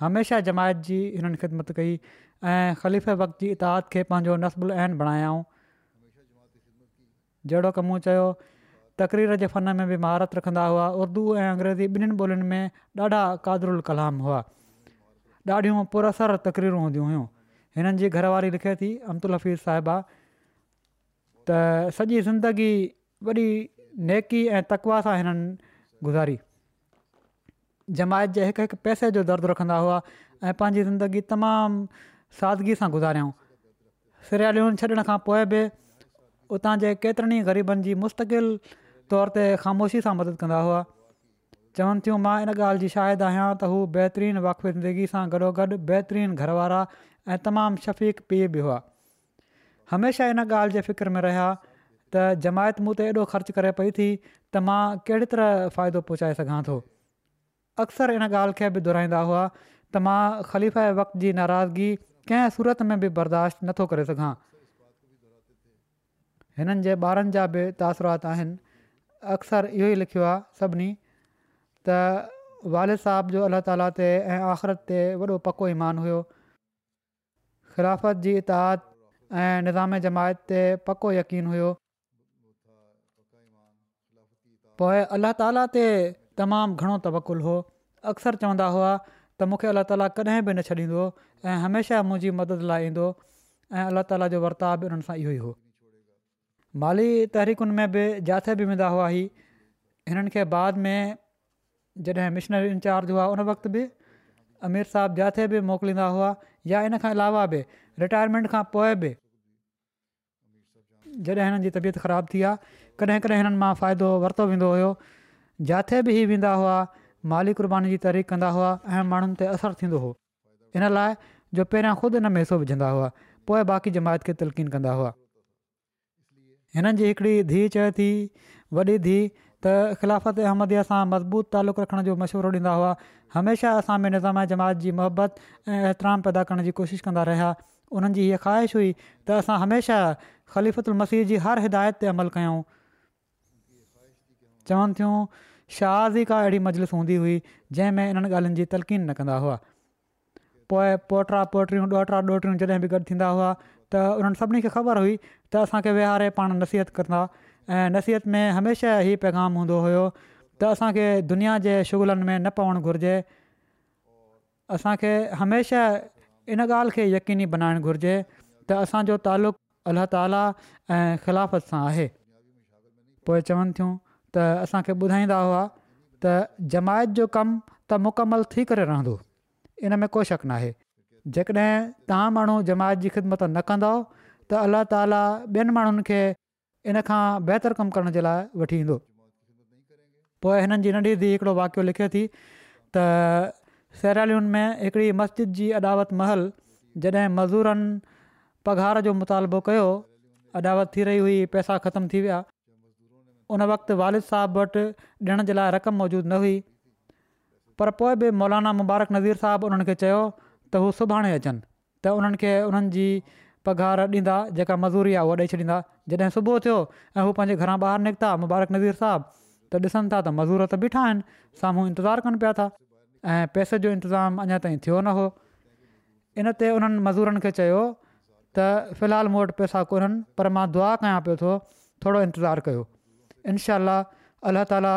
[SPEAKER 2] हमेशह जमायत जी हिननि ख़िदमत कई ऐं ख़लीफ़े वक़्त जी इताद खे पंहिंजो नसबुल आहिनि बणायऊं जहिड़ो कम मूं चयो तक़रीर जे फन में बि महारत रखंदा हुआ उर्दू ऐं अंग्रेज़ी ॿिन्हिनि ॿोलियुनि में ॾाढा क़ादरुल कलाम हुआ ॾाढियूं पुरसर तकरीरूं हूंदी हुयूं हिननि जी घरवारी लिखे थी अमतुल हफ़ीज़ साहिबा त सॼी ज़िंदगी वॾी नेकी ऐं तकवा सां हिननि गुज़ारी जमायत जे हिकु हिकु पैसे जो दर्दु रखंदा हुआ ऐं पंहिंजी ज़िंदगी तमामु सादगी सां गुज़ारियऊं सिरयालियूं छॾण खां पोइ बि उतां जे केतिरनि ई ग़रीबनि जी मुस्तक़िल तौर ते ख़ामोशी सां मदद कंदा हुआ चवनि थियूं मां इन ॻाल्हि जी शाहिद आहियां त हू बहितरीनु वाक़ी ज़िंदगी सां गॾोगॾु बहितरीनु घरवारा ऐं तमामु शफ़ीक पी बि हुआ हमेशह इन ॻाल्हि जे फ़िक्रु में रहिया त जमायत मूं ते एॾो ख़र्चु करे पई थी त मां कहिड़ी तरह फ़ाइदो पहुचाए सघां थो अक्सर इन ॻाल्हि खे बि दुहिराईंदा हुआ त मां ख़लीफ़ वक़्त जी नाराज़गी कंहिं सूरत में बि बर्दाश्त नथो करे सघां हिननि जे ॿारनि जा बि तासिरात आहिनि अक्सर इहो ई लिखियो आहे सभिनी त वालिद साहब जो अलाह ताला ते ऐं आख़िरत ते वॾो पको ईमान हुओ ख़िलाफ़त जी इताद ऐं निज़ाम जमायत ते पको यकीन हुओ पोइ अल्ला ताला ते तमामु घणो तवकुलु हुओ अक्सर चवंदा हुआ त मूंखे अल्ला ताला कॾहिं बि न छॾींदो हुओ ऐं हमेशह मुंहिंजी मदद लाइ ईंदो हुओ ऐं अल्ला ताला जो वर्ताव बि उन्हनि सां इहो ई हो माली तहरीकुनि में बि जिथे बि वेंदा हुआ हिननि खे बाद में जॾहिं मिशनरी इंचार्ज हुआ उन वक़्त बि अमीर साहबु जिथे बि मोकिलींदा हुआ या इन खां अलावा बि रिटायरमेंट खां पोइ बि जॾहिं हिननि जी तबियत ख़राबु थी आहे कॾहिं कॾहिं हिननि मां फ़ाइदो वरितो वेंदो हुओ जिते बि वेंदा हुआ माली कुर्बानी जी तारीख़ कंदा हुआ ऐं माण्हुनि ते असरु थींदो हुओ इन लाइ जो पहिरियां ख़ुदि इन में हिसो विझंदा हुआ पोइ बाक़ी जमायत खे तलकीन कंदा हुआ हिननि जी हिकिड़ी धीउ चए थी वॾी धीउ त ख़िलाफ़त अहमदीअ सां मज़बूत तालुक़ु रखण जो मशवरो ॾींदा हुआ हमेशह असां में निज़ाम जमात जी मुहबत ऐं एतिराम पैदा करण जी कोशिशि कंदा रहिया उन्हनि जी इहा ख़्वाहिश हुई त असां हमेशह ख़लिफ़ल मसीह जी हर हिदायत ते अमल कयूं चवनि थियूं शाहज़ी का अहिड़ी मजलिस हूंदी हुई जंहिंमें इन्हनि ॻाल्हियुनि जी तलक़ीन न कंदा हुआ पोइ पोटा पोटियूं ॾोहटरा ॾोहटियूं जॾहिं बि गॾु थींदा हुआ त उन्हनि सभिनी खे ख़बर हुई त असांखे वेहारे पाण नसीहत कंदा नसीहत में हमेशह ई पैगाम हूंदो हुयो त असांखे दुनिया जे शुग़लनि में न पवणु घुरिजे असांखे हमेशह इन ॻाल्हि खे यकीनी बनाइणु घुरिजे त असांजो तालुक़ु अल्ल्ह ताला ऐं ख़िलाफ़त सां आहे पोइ चवनि थियूं त असांखे ॿुधाईंदा हुआ त जमायत जो कमु त मुकमल थी करे रहंदो इन में को शक न आहे जेकॾहिं तव्हां माण्हू जमायत जी ख़िदमत न कंदो त अलाह ताला ॿियनि माण्हुनि खे इन खां बहितर कमु करण जे लाइ वठी ईंदो पोइ हिननि जी नंढी धीउ हिकिड़ो वाकियो लिखे थी त सेलालियुनि में हिकिड़ी मस्जिद जी अॾावत महल जॾहिं मज़ूरनि पघार जो मुतालबो कयो अॾावत थी रही हुई पैसा ख़तमु थी विया उन वक़्तु वालिद साहिबु वटि ॾियण जे लाइ रक़म मौजूदु न हुई पर पोइ बि मौलाना मुबारक नज़ीर साहबु उन्हनि खे चयो त हू सुभाणे अचनि त उन्हनि खे उन्हनि जी पघार ॾींदा जेका मज़ूरी आहे उहा ॾेई छॾींदा जॾहिं सुबुह थियो ऐं हू पंहिंजे घरां ॿाहिरि निकिता मुबारक नज़ीर साहबु त ॾिसनि था त मज़ूर त बीठा आहिनि साम्हूं इंतज़ारु कनि पिया था ऐं पैसे जो इंतज़ाम अञा ताईं थियो न हो इन ते उन्हनि मज़ूरनि खे चयो त फ़िलहालु मूं वटि पैसा कोन्हनि पर मां दुआ कयां पियो थोरो इंतज़ारु कयो इनशा अलाह ताला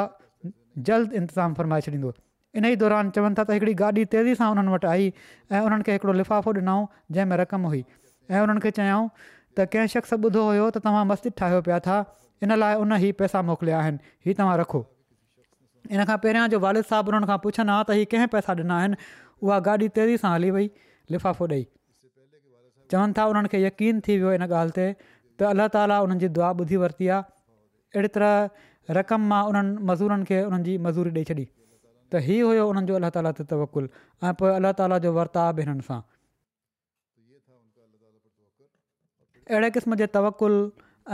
[SPEAKER 2] जल्द इंतज़ामु फरमाए छॾींदो इन ई दौरान चवनि था त हिकिड़ी गाॾी तेज़ी सां उन्हनि वटि आई ऐं उन्हनि खे लिफ़ाफ़ो ॾिनऊं जंहिंमें रक़म हुई ऐं उन्हनि खे चयाऊं त कंहिं शख़्स ॿुधो हुयो त तव्हां मस्जिद ठाहियो पिया था इन लाइ उन हीउ पैसा मोकिलिया आहिनि हीउ तव्हां रखो इन खां पहिरियां जो वालिद साहिबु उन्हनि खां पुछनि हा त हीअ कंहिं पैसा ॾिना आहिनि उहा गाॾी तेज़ी सां हली वई लिफ़ाफ़ो ॾेई चवनि था उन्हनि खे यकीन थी वियो इन ॻाल्हि ते त अलाह ताला उन्हनि जी दुआ ॿुधी वरिती आहे अहिड़ी तरह रक़म मां उन्हनि मज़ूरनि खे उन्हनि जी मज़ूरी ॾेई छॾी त हीअ हुयो उन्हनि जो अलाह ताला जो तवकुलु ऐं पोइ अलाह ताला अहिड़े क़िस्म जे तवकुलु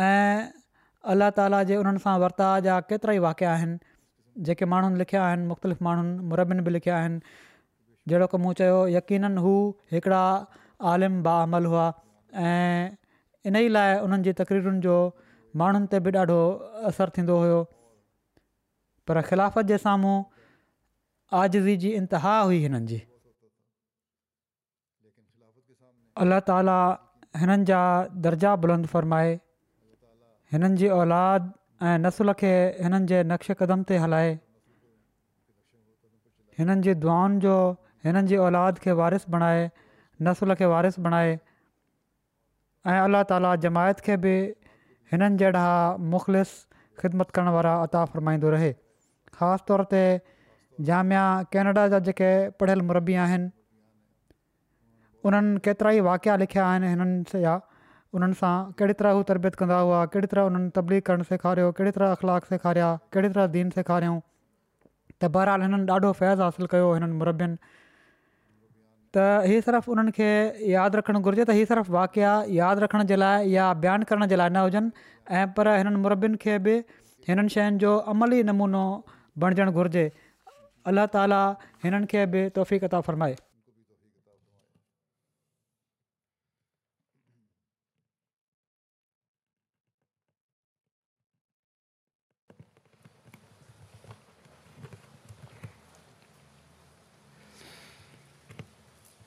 [SPEAKER 2] ऐं अलाह ताला जे उन्हनि सां वर्ताव जा केतिरा ई वाकिया आहिनि जेके माण्हुनि लिखिया आहिनि मुख़्तलिफ़ माण्हुनि मुरबीनि बि लिखिया आहिनि जहिड़ो की मूं चयो यकीननि हू हिकिड़ा आलिम बामल हुआ ऐं इन ई लाइ उन्हनि जी तकरीरुनि जो माण्हुनि ते बि ॾाढो असरु थींदो हुयो पर ख़िलाफ़त जे साम्हूं आजज़ी जी इंतिहा हुई हिननि जी अल्ला हिननि जा दर्जा बुलंद फ़रमाए हिननि जी औलाद ऐं नसुल खे हिननि जे नक्श क़दम ते हलाए हिननि जी दुआनि जो हिननि जी औलाद खे वारिसु बणाए नसुल खे वारिसु बणाए ऐं अल्ला ताला जमायत खे बि हिननि जहिड़ा मुख़लिस ख़िदमत करण वारा अता फ़र्माईंदो रहे ख़ासि तौर ते जामिया कैनेडा जा जेके पढ़ियल मुरबी आहिनि उन्हनि केतिरा ई वाक़िया लिखिया आहिनि हिननि या उन्हनि सां कहिड़ी तरह हू तरबियत कंदा हुआ कहिड़ी तरह हुननि तबलीग करणु सेखारियो कहिड़ी तरह अख़लाक सेखारिया कहिड़े तरह दीन सेखारियऊं त बहरहाल हिननि ॾाढो फैज़ हासिलु कयो हिननि मुरबियुनि त हीअ सिर्फ़ु उन्हनि खे यादि रखणु घुरिजे त हीअ सिर्फ़ु वाक़ि यादि रखण जे लाइ या बयानु करण जे लाइ न हुजनि ऐं पर हिननि मुरबनि खे बि हिननि शयुनि जो अमली नमूनो बणजणु घुरिजे अलाह ताला हिननि खे बि तौफ़ीक़ता फ़रमाए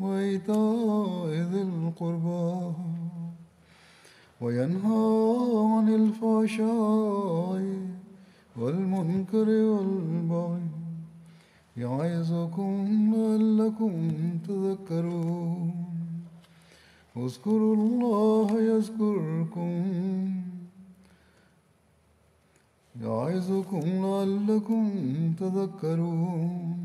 [SPEAKER 1] وإيتاء ذي القربى وينهى عن الفحشاء والمنكر والبغي يعظكم لعلكم تذكرون اذكروا الله يذكركم يعظكم لعلكم تذكرون